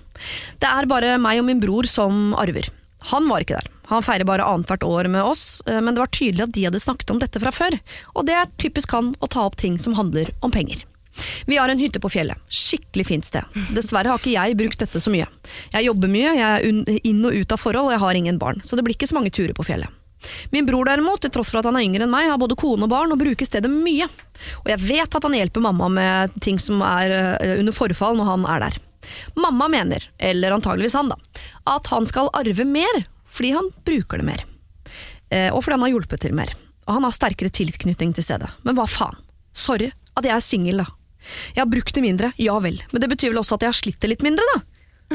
Det er bare meg og min bror som arver. Han var ikke der. Han feirer bare annethvert år med oss, eh, men det var tydelig at de hadde snakket om dette fra før, og det er typisk han å ta opp ting som handler om penger. Vi har en hytte på fjellet. Skikkelig fint sted. Dessverre har ikke jeg brukt dette så mye. Jeg jobber mye, jeg er inn og ut av forhold, og jeg har ingen barn, så det blir ikke så mange turer på fjellet. Min bror derimot, til tross for at han er yngre enn meg, har både kone og barn og bruker stedet mye. Og jeg vet at han hjelper mamma med ting som er eh, under forfall når han er der. Mamma mener, eller antageligvis han da, at han skal arve mer fordi han bruker det mer. Eh, og fordi han har hjulpet til mer. Og han har sterkere tilknytning til stedet. Men hva faen? Sorry at jeg er singel, da. Jeg har brukt det mindre, ja vel, men det betyr vel også at jeg har slitt det litt mindre, da.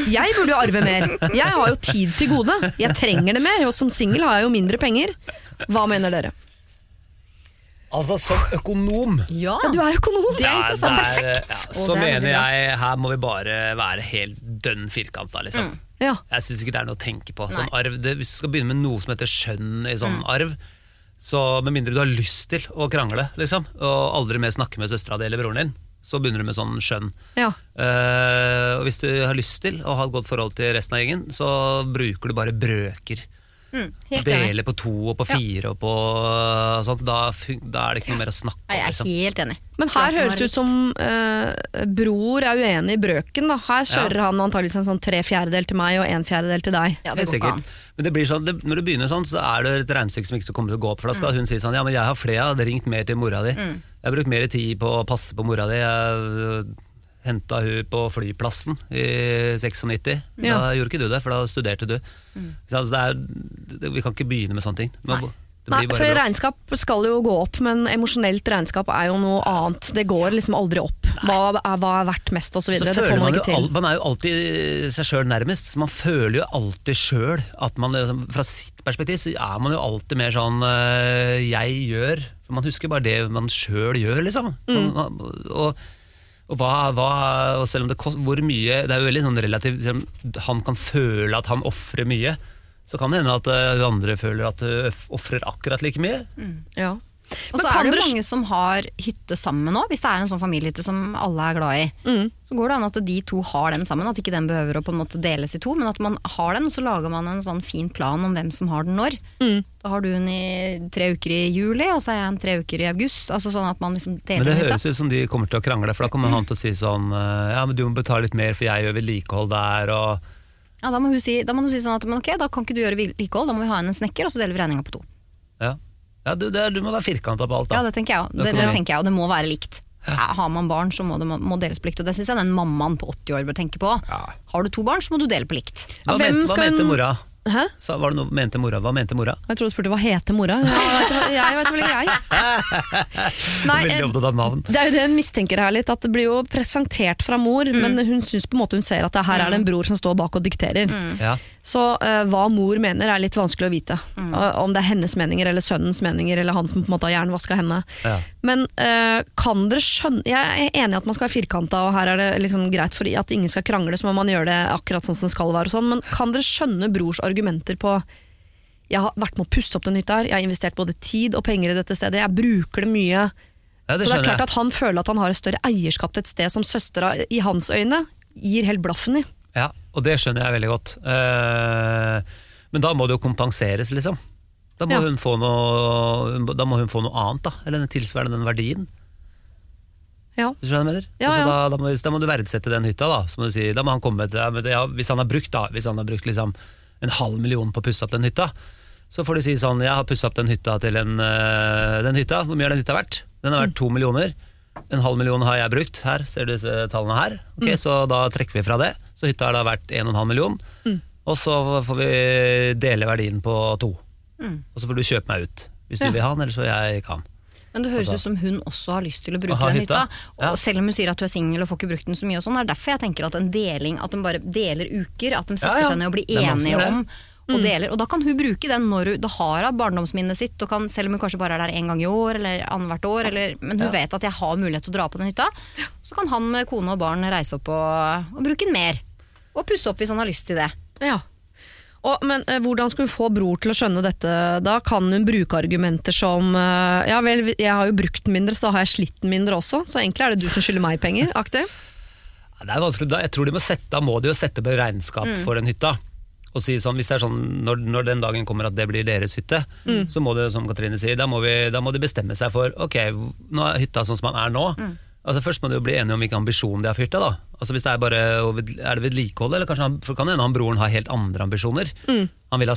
Jeg burde jo arve mer. Jeg har jo tid til gode. Jeg trenger det mer, og som singel har jeg jo mindre penger. Hva mener dere? Altså, som økonom Ja, du er økonom! Det er interessant. det er- Perfekt! Ja, så det er mener jeg her må vi bare være helt dønn firkanta, liksom. Ja. Jeg syns ikke det er noe å tenke på. Sånn arv, det, hvis du skal begynne med noe som heter skjønn i Mm. sånn arv, så med mindre du har lyst til å krangle, liksom, og aldri mer snakke med søstera di eller broren din, så begynner du med sånn skjønn. Ja. Uh, og hvis du har lyst til å ha et godt forhold til resten av gjengen, så bruker du bare brøker. Mm, Dele på to og på fire og på sånt. Da, da er det ikke noe mer å snakke om. Jeg er Liksom. helt enig. Men her høres det ut som uh, bror er uenig i brøken. Da. Her kjører han antakeligvis en sånn tre fjerdedel til meg og en fjerdedel til deg. Ja, det Helt ikke an. Men det blir sånn, det, når du begynner sånn, så er det et regnestykke som ikke kommer til å gå opp. For da skal hun si sånn Ja, men jeg har flere, jeg hadde ringt mer til mora di. Jeg har brukt mer tid på å passe på mora di. Jeg henta hun på flyplassen i 96. Ja. Da gjorde ikke du det, for da studerte du. Mm. altså, det er, det, vi kan ikke begynne med sånne ting. Nei. Nei, for bra. regnskap skal jo gå opp, men emosjonelt regnskap er jo noe annet. Det går liksom aldri opp. Hva er, hva er verdt mest, osv. Så Det får man man, ikke til. al man er jo alltid seg sjøl nærmest, så man føler jo alltid sjøl at man liksom, Fra sitt perspektiv så er man jo alltid mer sånn øh, jeg gjør For man husker bare det man sjøl gjør, liksom. Mm. Og, og, og hva, hva og selv om det kost, Hvor mye Det er jo veldig sånn relativt Han kan føle at han ofrer mye, så kan det hende at øh, andre føler at du ofrer akkurat like mye. Ja. Og så er det jo mange som har hytte sammen nå, hvis det er en sånn familiehytte som alle er glad i. Mm. Så går det an at de to har den sammen, at ikke den behøver å på en måte deles i to, men at man har den, og så lager man en sånn fin plan om hvem som har den når. Mm. Da har du den i tre uker i juli, og så er jeg en tre uker i august. Altså sånn at man liksom Men det høres ut som de kommer til å krangle, for da kommer han til å si sånn eh, Ja, men du må betale litt mer, for jeg gjør vedlikehold der, og Ja, da må hun si, da må hun si sånn at men ok, da kan ikke du gjøre vedlikehold, da må vi ha inn en snekker, og så deler vi regninga på to. Ja, ja du, det, du må være firkanta på alt, da. Ja, det tenker jeg òg. Det, det tenker jeg, og det må være likt. Ja, Har man barn, så må det må, deles på likt. Og det syns jeg den mammaen på 80 år bør tenke på. Har du to barn, så må du dele på likt. Hva, mente, hva mente mora? Hæ? Så var det noe mente mora? Hva mente mora? Jeg trodde du spurte hva heter mora. Ja, jeg vet, vel ikke jeg. Nei, Veldig opptatt av navn. Det er jo det hun mistenker her litt, at det blir jo presentert fra mor, men hun syns på en måte hun ser at her er det en bror som står bak og dikterer. Ja. Så uh, hva mor mener er litt vanskelig å vite. Eh, om det er hennes meninger eller sønnens meninger, eller han som på en måte har jernvaska henne. Ja. Men uh, kan dere skjønne Jeg er enig i at man skal være firkanta, og her er det liksom greit for at ingen skal krangle, så må man gjøre det akkurat sånn som det skal være. Og sånn, men kan dere skjønne brors argumenter på jeg har vært med å pusse opp den hytta her, jeg har investert både tid og penger i dette stedet, jeg bruker det mye. Ja, det så det er klart jeg. at han føler at han har et større eierskap til et sted som søstera i hans øyne gir helt blaffen i. Og det skjønner jeg veldig godt. Eh, men da må det jo kompenseres, liksom. Da må, Ja. hun få noe, da må hun få noe annet, da. Eller tilsvarende den verdien. Ja. Du skjønner hva jeg mener? Ja, Altså. Da, da, må, da må du verdsette den hytta, da. Så må si, da må han komme til ja, Hvis han har brukt, da, hvis han har brukt liksom en halv million på å pusse opp den hytta, så får de si sånn Jeg har pussa opp den hytta til en øh, Den hytta, hvor mye har den hytta vært? Den har vært to millioner. En halv million har jeg brukt. Her ser du disse tallene her. Ok, Mm. Så da trekker vi fra det. Så hytta har da vært en og en halv million. Mm. Og så får vi dele verdien på to. Mm. Og så får du kjøpe meg ut. Hvis Ja. du vil ha den, eller så jeg kan. Men det høres Altså- ut som hun også har lyst til å bruke den hytta. Og selv om hun sier at hun er singel og får ikke brukt den så mye, og sånn, det er derfor jeg tenker at en deling, at de bare deler uker, at de setter Ja, ja. seg ned og blir er enige om det. Og deler. Og da kan hun bruke den når hun da har hun barndomsminnet sitt, og kan, selv om hun kanskje bare er der én gang i år eller annethvert år, eller, men hun Ja. vet at jeg har mulighet til å dra på den hytta, så kan han med kone og barn reise opp og, og bruke den mer. Og pusse opp hvis han har lyst til det. Ja. Og, men eh, hvordan skal hun få bror til å skjønne dette? Da kan hun bruke argumenter som eh, Ja vel, jeg har jo brukt den mindre, så da har jeg slitt den mindre også. Så egentlig er det du som skylder meg penger. Aktiv. Det er vanskelig, da. Jeg tror de må sette, da må de jo sette på regnskap Mm. for den hytta. Og si sånn, hvis det er sånn, når, når den dagen kommer at det blir deres hytte, Mm. så må det, som Katrine sier, da må, vi, da må de bestemme seg for Ok, nå er hytta sånn som den er nå. Mm. Altså Først må de jo bli enige om hvilken ambisjon de har for hytta. da Altså hvis det Er bare Er det vedlikehold, eller kanskje han, for kan hende han broren har helt andre ambisjoner? Mm. Han vil ha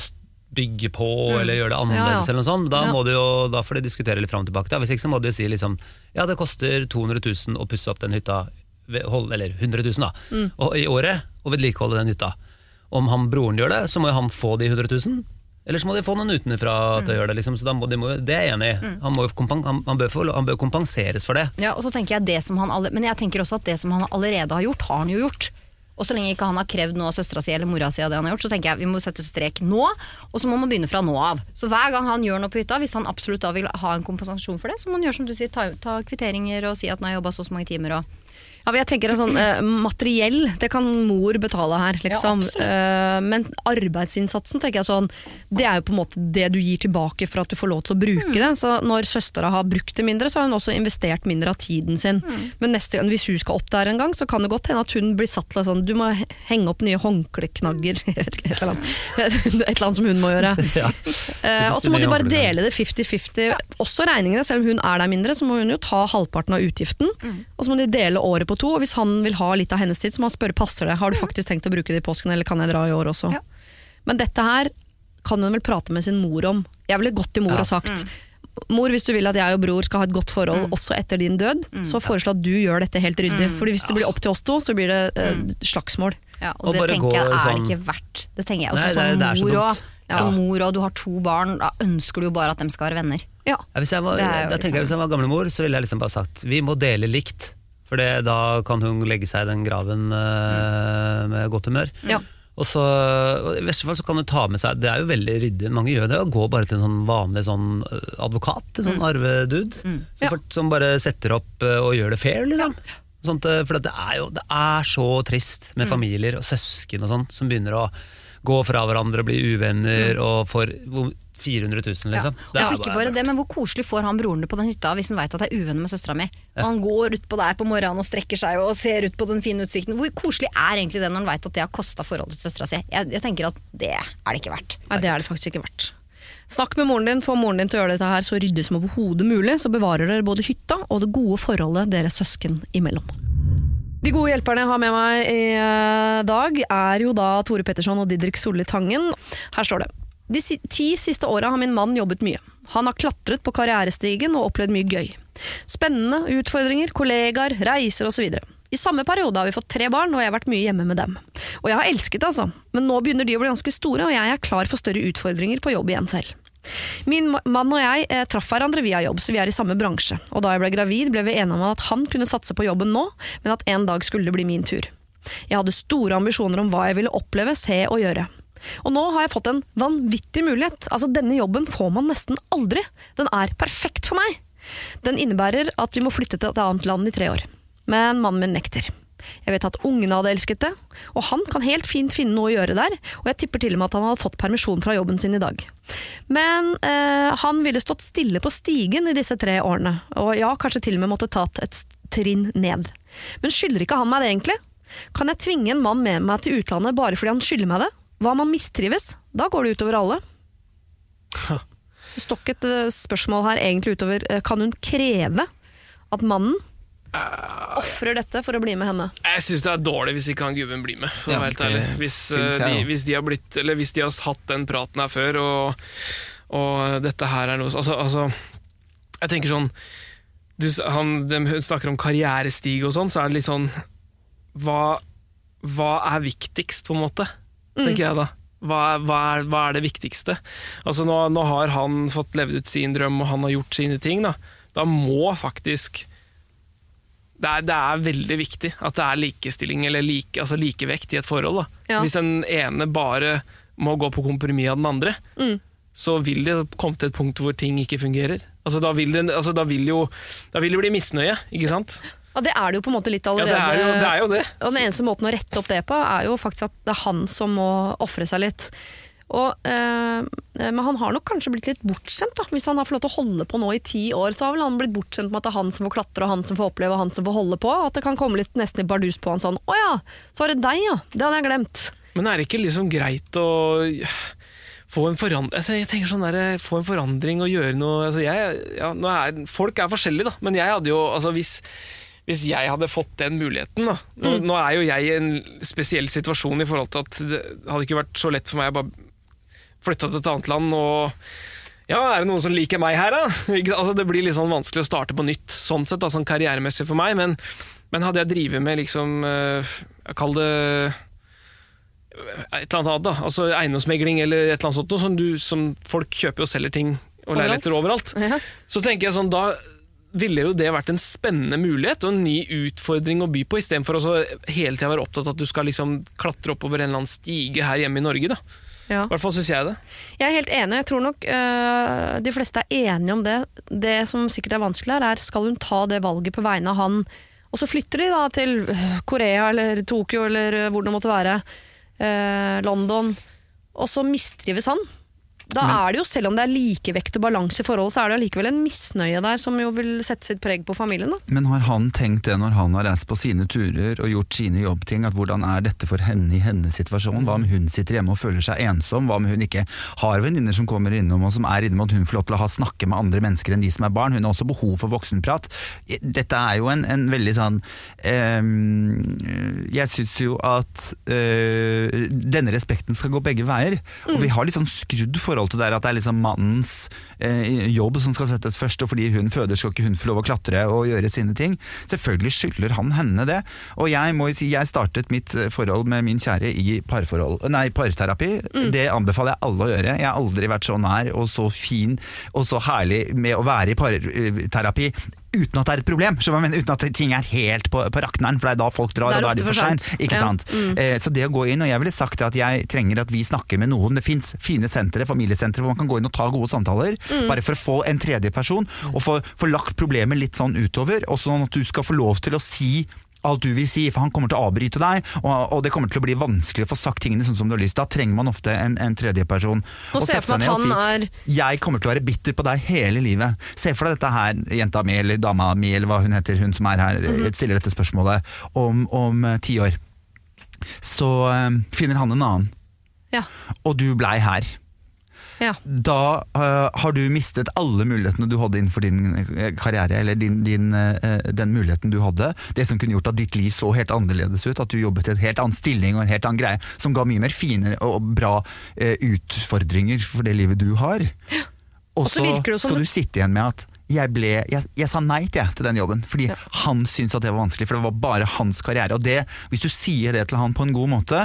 bygge på Mm. eller gjøre det annerledes, ja. eller noe sånt. Da, Ja. må de jo, da får de diskutere litt fram og tilbake. Da. Hvis ikke så må de jo si liksom Ja, det koster 200 000 å pusse opp den hytta, eller 100 000 da, Mm. og, i året, og vedlikeholde den hytta. Om han broren gjør det, så må jo han få de 100 000. Eller så må de få noen utenfra til å gjøre det. Liksom. Så da må, de må, det er jeg enig i. Mm. Han, han, han, bør få, han bør kompenseres for det. Ja, og så tenker jeg det som han alle, Men jeg tenker også at det som han allerede har gjort, har han jo gjort. Og så lenge ikke han har krevd noe av søstera si eller mora si av det han har gjort, så tenker jeg vi må sette strek nå, og så må man begynne fra nå av. Så hver gang han gjør noe på hytta, hvis han absolutt da vil ha en kompensasjon for det, så må han gjøre som du sier, ta, ta kvitteringer og si at han har jobba så og så mange timer og Ja, jeg tenker at sånn eh, Materiell, det kan mor betale her, liksom. Ja, Eh, men arbeidsinnsatsen, tenker jeg sånn Det er jo på en måte det du gir tilbake for at du får lov til å bruke det. Så når søstera har brukt det mindre, så har hun også investert mindre av tiden sin. Men neste gang, hvis hun skal opp der en gang, så kan det godt hende at hun blir satt til å sånn Du må henge opp nye håndkleknagger. Et eller annet. Et eller annet som hun må gjøre. Eh, og så må de bare dele det 50-50, også regningene. Selv om hun er der mindre, så må hun jo ta halvparten av utgiften. Og så må de dele året på to, og hvis han vil ha litt av hennes tid, så må han spørre passer det. Har du faktisk tenkt å bruke det i påsken, eller kan jeg dra i år også? Men dette her kan hun vel prate med sin mor om. Jeg ville gått til mor Ja. og sagt Mor, hvis du vil at jeg og bror skal ha et godt forhold også etter din død, så foreslå at du gjør dette helt ryddig. Mm. Fordi hvis det blir opp til oss to, så blir det eh, slagsmål. Ja, og, Og det tenker jeg er sånn- ikke verdt. Det tenker jeg også Nei, det som det mor òg. Ja. Mor og du har to barn, da ønsker du jo bare at de skal være venner. Ja. Ja, hvis jeg var, da tenker jeg Hvis jeg var gamlemor, så ville jeg liksom bare sagt vi må dele likt. For det, da kan hun legge seg i den graven uh, med godt humør. Ja. Og så, I verste fall så kan du ta med seg Det er jo veldig ryddig, mange gjør det. Å gå bare til en sånn vanlig sånn øh, advokat, en sånn arvedude. Som, Ja. som bare setter opp øh, og gjør det fair, liksom. Sånt, øh, for det er jo det er så trist med familier og søsken og sånn som begynner å gå fra hverandre og bli uvenner. og for, hvor 400 000, liksom. Og ikke bare det, men Hvor koselig får han broren det på den hytta hvis han veit at jeg er uvenner med søstera mi? Og han går utpå der på morgenen og strekker seg og ser ut på den fine utsikten. Hvor koselig er egentlig det når han veit at det har kosta forholdet til søstera si? Jeg, jeg tenker at det er det ikke verdt. Nei, det er det faktisk ikke verdt. Snakk med moren din, få moren din til å gjøre dette her så ryddig som overhodet mulig, så bevarer dere både hytta og det gode forholdet deres søsken imellom. De gode hjelperne jeg har med meg i eh, dag, er jo da Tore Petterson og Didrik Solli Tangen. Her står det. De ti siste åra har min mann jobbet mye. Han har klatret på karrierestigen og opplevd mye gøy. Spennende utfordringer, kollegaer, reiser osv. I samme periode har vi fått tre barn, og jeg har vært mye hjemme med dem. Og jeg har elsket det, altså, men nå begynner de å bli ganske store, og jeg er klar for større utfordringer på jobb igjen selv. Min mann og jeg eh, traff hverandre via jobb, så vi er i samme bransje. Og da jeg ble gravid, ble vi enige om at han kunne satse på jobben nå, men at en dag skulle det bli min tur. Jeg hadde store ambisjoner om hva jeg ville oppleve, se og gjøre. Og nå har jeg fått en vanvittig mulighet. Altså, denne jobben får man nesten aldri. Den er perfekt for meg. Den innebærer at vi må flytte til et annet land i tre år. Men mannen min nekter. Jeg vet at ungene hadde elsket det, og han kan helt fint finne noe å gjøre der, og jeg tipper til og med at han hadde fått permisjon fra jobben sin i dag. Men eh, han ville stått stille på stigen i disse tre årene, og ja, kanskje til og med måtte tatt et trinn ned. Men skylder ikke han meg det egentlig? Kan jeg tvinge en mann med meg til utlandet bare fordi han skylder meg det? Hva om man mistrives? Da går det utover alle. Det står ikke et eh, spørsmål her egentlig utover eh, Kan hun kreve at mannen ofrer dette for å bli med henne? Jeg syns det er dårlig hvis ikke han gubben blir med, for å Ja, være helt ærlig. Hvis, eh, de, hvis, de har blitt, eller hvis de har hatt den praten her før, og, og dette her er noe altså, altså, Jeg tenker sånn du, han, de snakker om karrierestig og sånn, så er det litt sånn Hva, hva er viktigst, på en måte? Tenker jeg da. Hva er, hva, er, hva er det viktigste? Altså nå, nå har han fått levd ut sin drøm, og han har gjort sine ting. Da, da må faktisk det er, det er veldig viktig at det er likestilling eller like, altså likevekt i et forhold. Ja. Hvis den ene bare må gå på kompromiss av den andre, Mm. så vil det komme til et punkt hvor ting ikke fungerer. Altså, da, vil det, altså, da, vil jo, da vil det bli misnøye, ikke sant? Ja, det er det jo på en måte litt Ja, allerede. det er jo det. Er jo det. Og den eneste måten å rette opp det på, er jo faktisk at det er han som må ofre seg litt. Og, øh, men han har nok kanskje blitt litt bortskjemt. Da. Hvis han har fått lov til å holde på nå i ti år, så har vel han blitt bortskjemt med at det er han som får klatre, og han som får oppleve, og han som får holde på. At det kan komme litt nesten i bardus på han sånn Å ja, så var det deg, ja. Det hadde jeg glemt. Men er det ikke liksom greit å få en forandring altså, Jeg tenker sånn der, Få en forandring og gjøre noe altså, jeg, ja, er, Folk er forskjellige, da, men jeg hadde jo altså, hvis, hvis jeg hadde fått den muligheten da. Nå, Mm. nå er jo jeg i en spesiell situasjon i forhold til at det hadde ikke vært så lett for meg å bare flytte til et annet land og ja, er det noen som liker meg her, da? Altså, det blir litt sånn vanskelig å starte på nytt, sånn sett, da, sånn karrieremessig for meg. Men, men hadde jeg drevet med liksom eh, Jeg kaller det et eller annet annet, da. Altså eiendomsmegling eller et eller annet sånt. Som, du, som folk kjøper og selger ting og Overalt. leiligheter overalt. Ja. Så tenker jeg sånn, da ville jo det vært en spennende mulighet og en ny utfordring å by på, istedenfor å hele tida være opptatt av at du skal liksom klatre oppover en eller annen stige her hjemme i Norge. da. Ja. I hvert fall syns jeg det. Jeg er helt enig, jeg tror nok øh, de fleste er enige om det. Det som sikkert er vanskelig her, er skal hun ta det valget på vegne av han, og så flytter de da til øh, Korea eller Tokyo eller øh, hvor det måtte være, øh, London, og så mistrives han. Da Men- er det jo, selv om det er likevekt og balanse i forholdet, så er det allikevel en misnøye der som jo vil sette sitt preg på familien. da. Men har han tenkt det når han har reist på sine turer og gjort sine jobbting, at hvordan er dette for henne i hennes situasjon? Hva om hun sitter hjemme og føler seg ensom? Hva om hun ikke har venninner som kommer innom og som er innom at hun får lov til å ha snakke med andre mennesker enn de som er barn? Hun har også behov for voksenprat. Dette er jo en, en veldig sånn øh, Jeg syns jo at øh, denne respekten skal gå begge veier. Og vi har litt sånn skrudd forhold til det at det er liksom mannens eh, jobb som skal settes først, og fordi hun føder skal ikke hun få lov å klatre og gjøre sine ting. Selvfølgelig skylder han henne det. Og jeg må jo si, jeg startet mitt eh, forhold med min kjære i parforhold, nei, parterapi. Det anbefaler jeg alle å gjøre. Jeg har aldri vært så nær og så fin og så herlig med å være i parterapi. Uten at det er et problem, mener, uten at ting er helt på, på rakneren, for det er da folk drar, og da er det for seint. Ikke Ja. sant? Mm. Eh, så det å gå inn, og jeg ville sagt at jeg trenger at vi snakker med noen. Det fins fine sentre, familiesentre hvor man kan gå inn og ta gode samtaler. Mm. Bare for å få en tredje person, og få, få lagt problemet litt sånn utover. Og sånn at du skal få lov til å si alt du vil si, for han kommer til å avbryte deg, og, og det kommer til å bli vanskelig å få sagt tingene sånn som du har lyst. Da trenger man ofte en, en tredjeperson. Nå ser jeg for meg at han er Jeg kommer til å være bitter på deg hele livet. Se for deg dette her, jenta mi eller dama mi eller hva hun heter, hun som er her, Mhm. stiller dette spørsmålet om, om eh, ti år. Så eh, finner han en annen, Ja. og du blei her. Ja. Da uh, har du mistet alle mulighetene du hadde innenfor din eh, karriere, eller din, din, uh, den muligheten du hadde. Det som kunne gjort at ditt liv så helt annerledes ut, at du jobbet i en helt annen stilling og en helt annen greie, som ga mye mer finere og bra uh, utfordringer for det livet du har. Og så skal du sitte igjen med at jeg, ble, jeg, jeg sa nei til, jeg, til den jobben, fordi han syntes at det var vanskelig, for det var bare hans karriere. Og det, hvis du sier det til han på en god måte,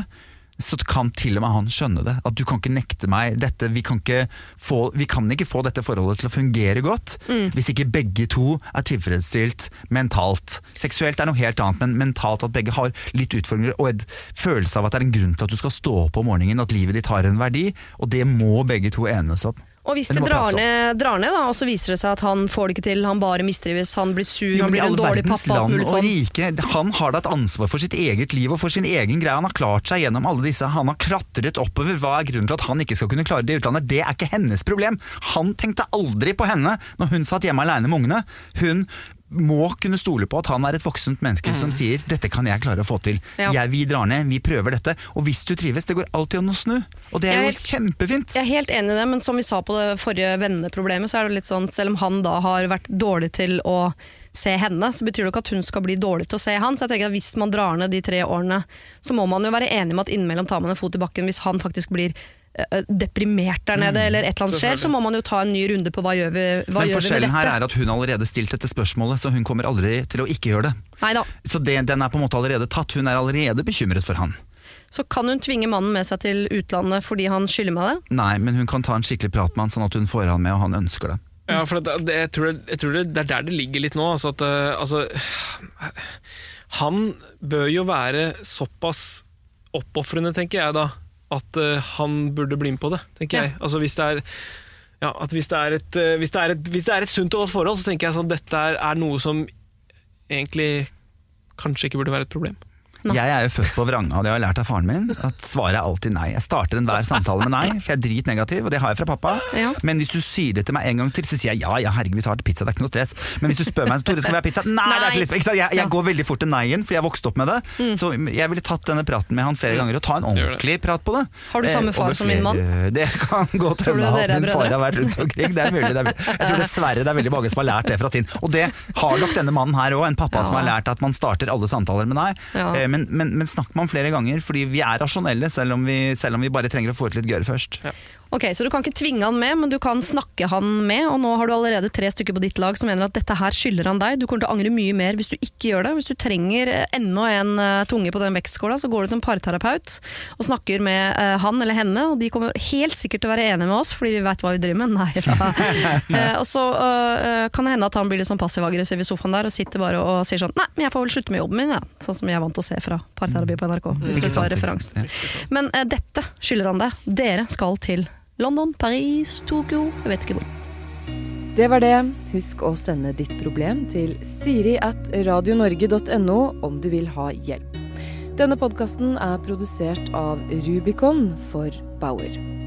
så kan til og med han skjønne det. At du kan ikke nekte meg dette. Vi kan ikke få, vi kan ikke få dette forholdet til å fungere godt Mm. hvis ikke begge to er tilfredsstilt mentalt. Seksuelt er noe helt annet, men mentalt at begge har litt utfordringer og en følelse av at det er en grunn til at du skal stå opp om morgenen, at livet ditt har en verdi, og det må begge to enes om. Og hvis det drar ned, drar ned, da, og så viser det seg at han får det ikke til, han bare mistrives, han blir sur, Jo, han blir en dårlig pappa, land og sånn. rike, han har da et ansvar for sitt eget liv og for sin egen greie. Han har klart seg gjennom alle disse. Han har klatret oppover. Hva er grunnen til at han ikke skal kunne klare det i utlandet? Det er ikke hennes problem. Han tenkte aldri på henne når hun satt hjemme alene med ungene. Hun må kunne stole på at han er et voksent menneske som sier 'dette kan jeg klare å få til'. Ja. Jeg, vi drar ned, vi prøver dette. Og hvis du trives, det går alltid an å snu. Og det er er jo helt- kjempefint. Jeg er helt enig i det, men som vi sa på det forrige venneproblemet, så er det litt sånn, selv om han da har vært dårlig til å se henne, så betyr det ikke at hun skal bli dårlig til å se han. Så jeg tenker at hvis man drar ned de tre årene, så må man jo være enig med at innimellom tar man en fot i bakken hvis han faktisk blir deprimert der nede, Mm. eller et eller annet skjer, så må man jo ta en ny runde på hva gjør vi, hva Men gjør vi med forskjellen her er at hun allerede stilt dette spørsmålet, så hun kommer aldri til å ikke gjøre det. Neida. Så det, den er på en måte allerede tatt. Hun er allerede bekymret for han. Så kan hun tvinge mannen med seg til utlandet fordi han skylder meg det? Nei, men hun kan ta en skikkelig prat med han, sånn at hun får han med, og han ønsker det. Ja, for det, det, jeg, tror det, jeg tror det, det er der det ligger litt nå. Altså at, eh, altså, han bør jo være såpass oppofrende, tenker jeg da, at eh, han burde bli med på det. tenker jeg. Altså Hvis det er ja, at hvis det er et, eh, hvis det er et, hvis det er et sunt og godt forhold, så tenker jeg sånn dette er, er noe som egentlig kanskje ikke burde være et problem. Jeg er jo født på vranga, og det har jeg lært av faren min. At svaret er alltid nei. Jeg starter enhver samtale med nei, for jeg er dritnegativ, og det har jeg fra pappa. Ja. Men hvis du sier det til meg en gang til, så sier jeg ja, ja, herregud, vi tar til pizza, det er ikke noe stress. Men hvis du spør meg Tore, skal vi ha pizza? Nei, det er ikke litt ikke sant? Jeg, jeg går veldig fort til nei-en, for jeg vokste opp med det. Mm. Så jeg ville tatt denne praten med han flere ganger, og ta en ordentlig prat på det. Har du samme Eh, far eh, som min mann? Det kan godt hende at min far har vært rundt omkring. Det er mulig. Det er mulig. Jeg tror dessverre det er veldig mange som har lært det fra sin. Og det har nok denne mannen her òg, en pappa som har lært at man starter alle samtaler med nei. Ja. Men, men, men snakk med ham flere ganger, fordi vi er rasjonelle, selv om vi, selv om vi bare trenger å få ut litt gørr først. Ok, Så du kan ikke tvinge han med, men du kan snakke han med. Og nå har du allerede tre stykker på ditt lag som mener at dette her skylder han deg. Du kommer til å angre mye mer hvis du ikke gjør det. Hvis du trenger enda en eh, tunge på den vektskåla, så går du til en parterapeut og snakker med eh, han eller henne, og de kommer helt sikkert til å være enige med oss, fordi vi vet hva vi driver med. Nei da. Eh, og så kan det hende at han blir litt sånn passiv-aggressiv i sofaen der og sitter bare og sier sånn Nei, men jeg får vel slutte med jobben min, ja. Sånn som jeg er vant til å se fra parterapi på NRK. Referansen. Men uh, dette skylder han deg. Dere skal til London, Paris, Tokyo, jeg vet ikke hvor. Det var det. Husk å sende ditt problem til siri at radionorge.no om du vil ha hjelp. Denne podkasten er produsert av Rubicon for Bauer.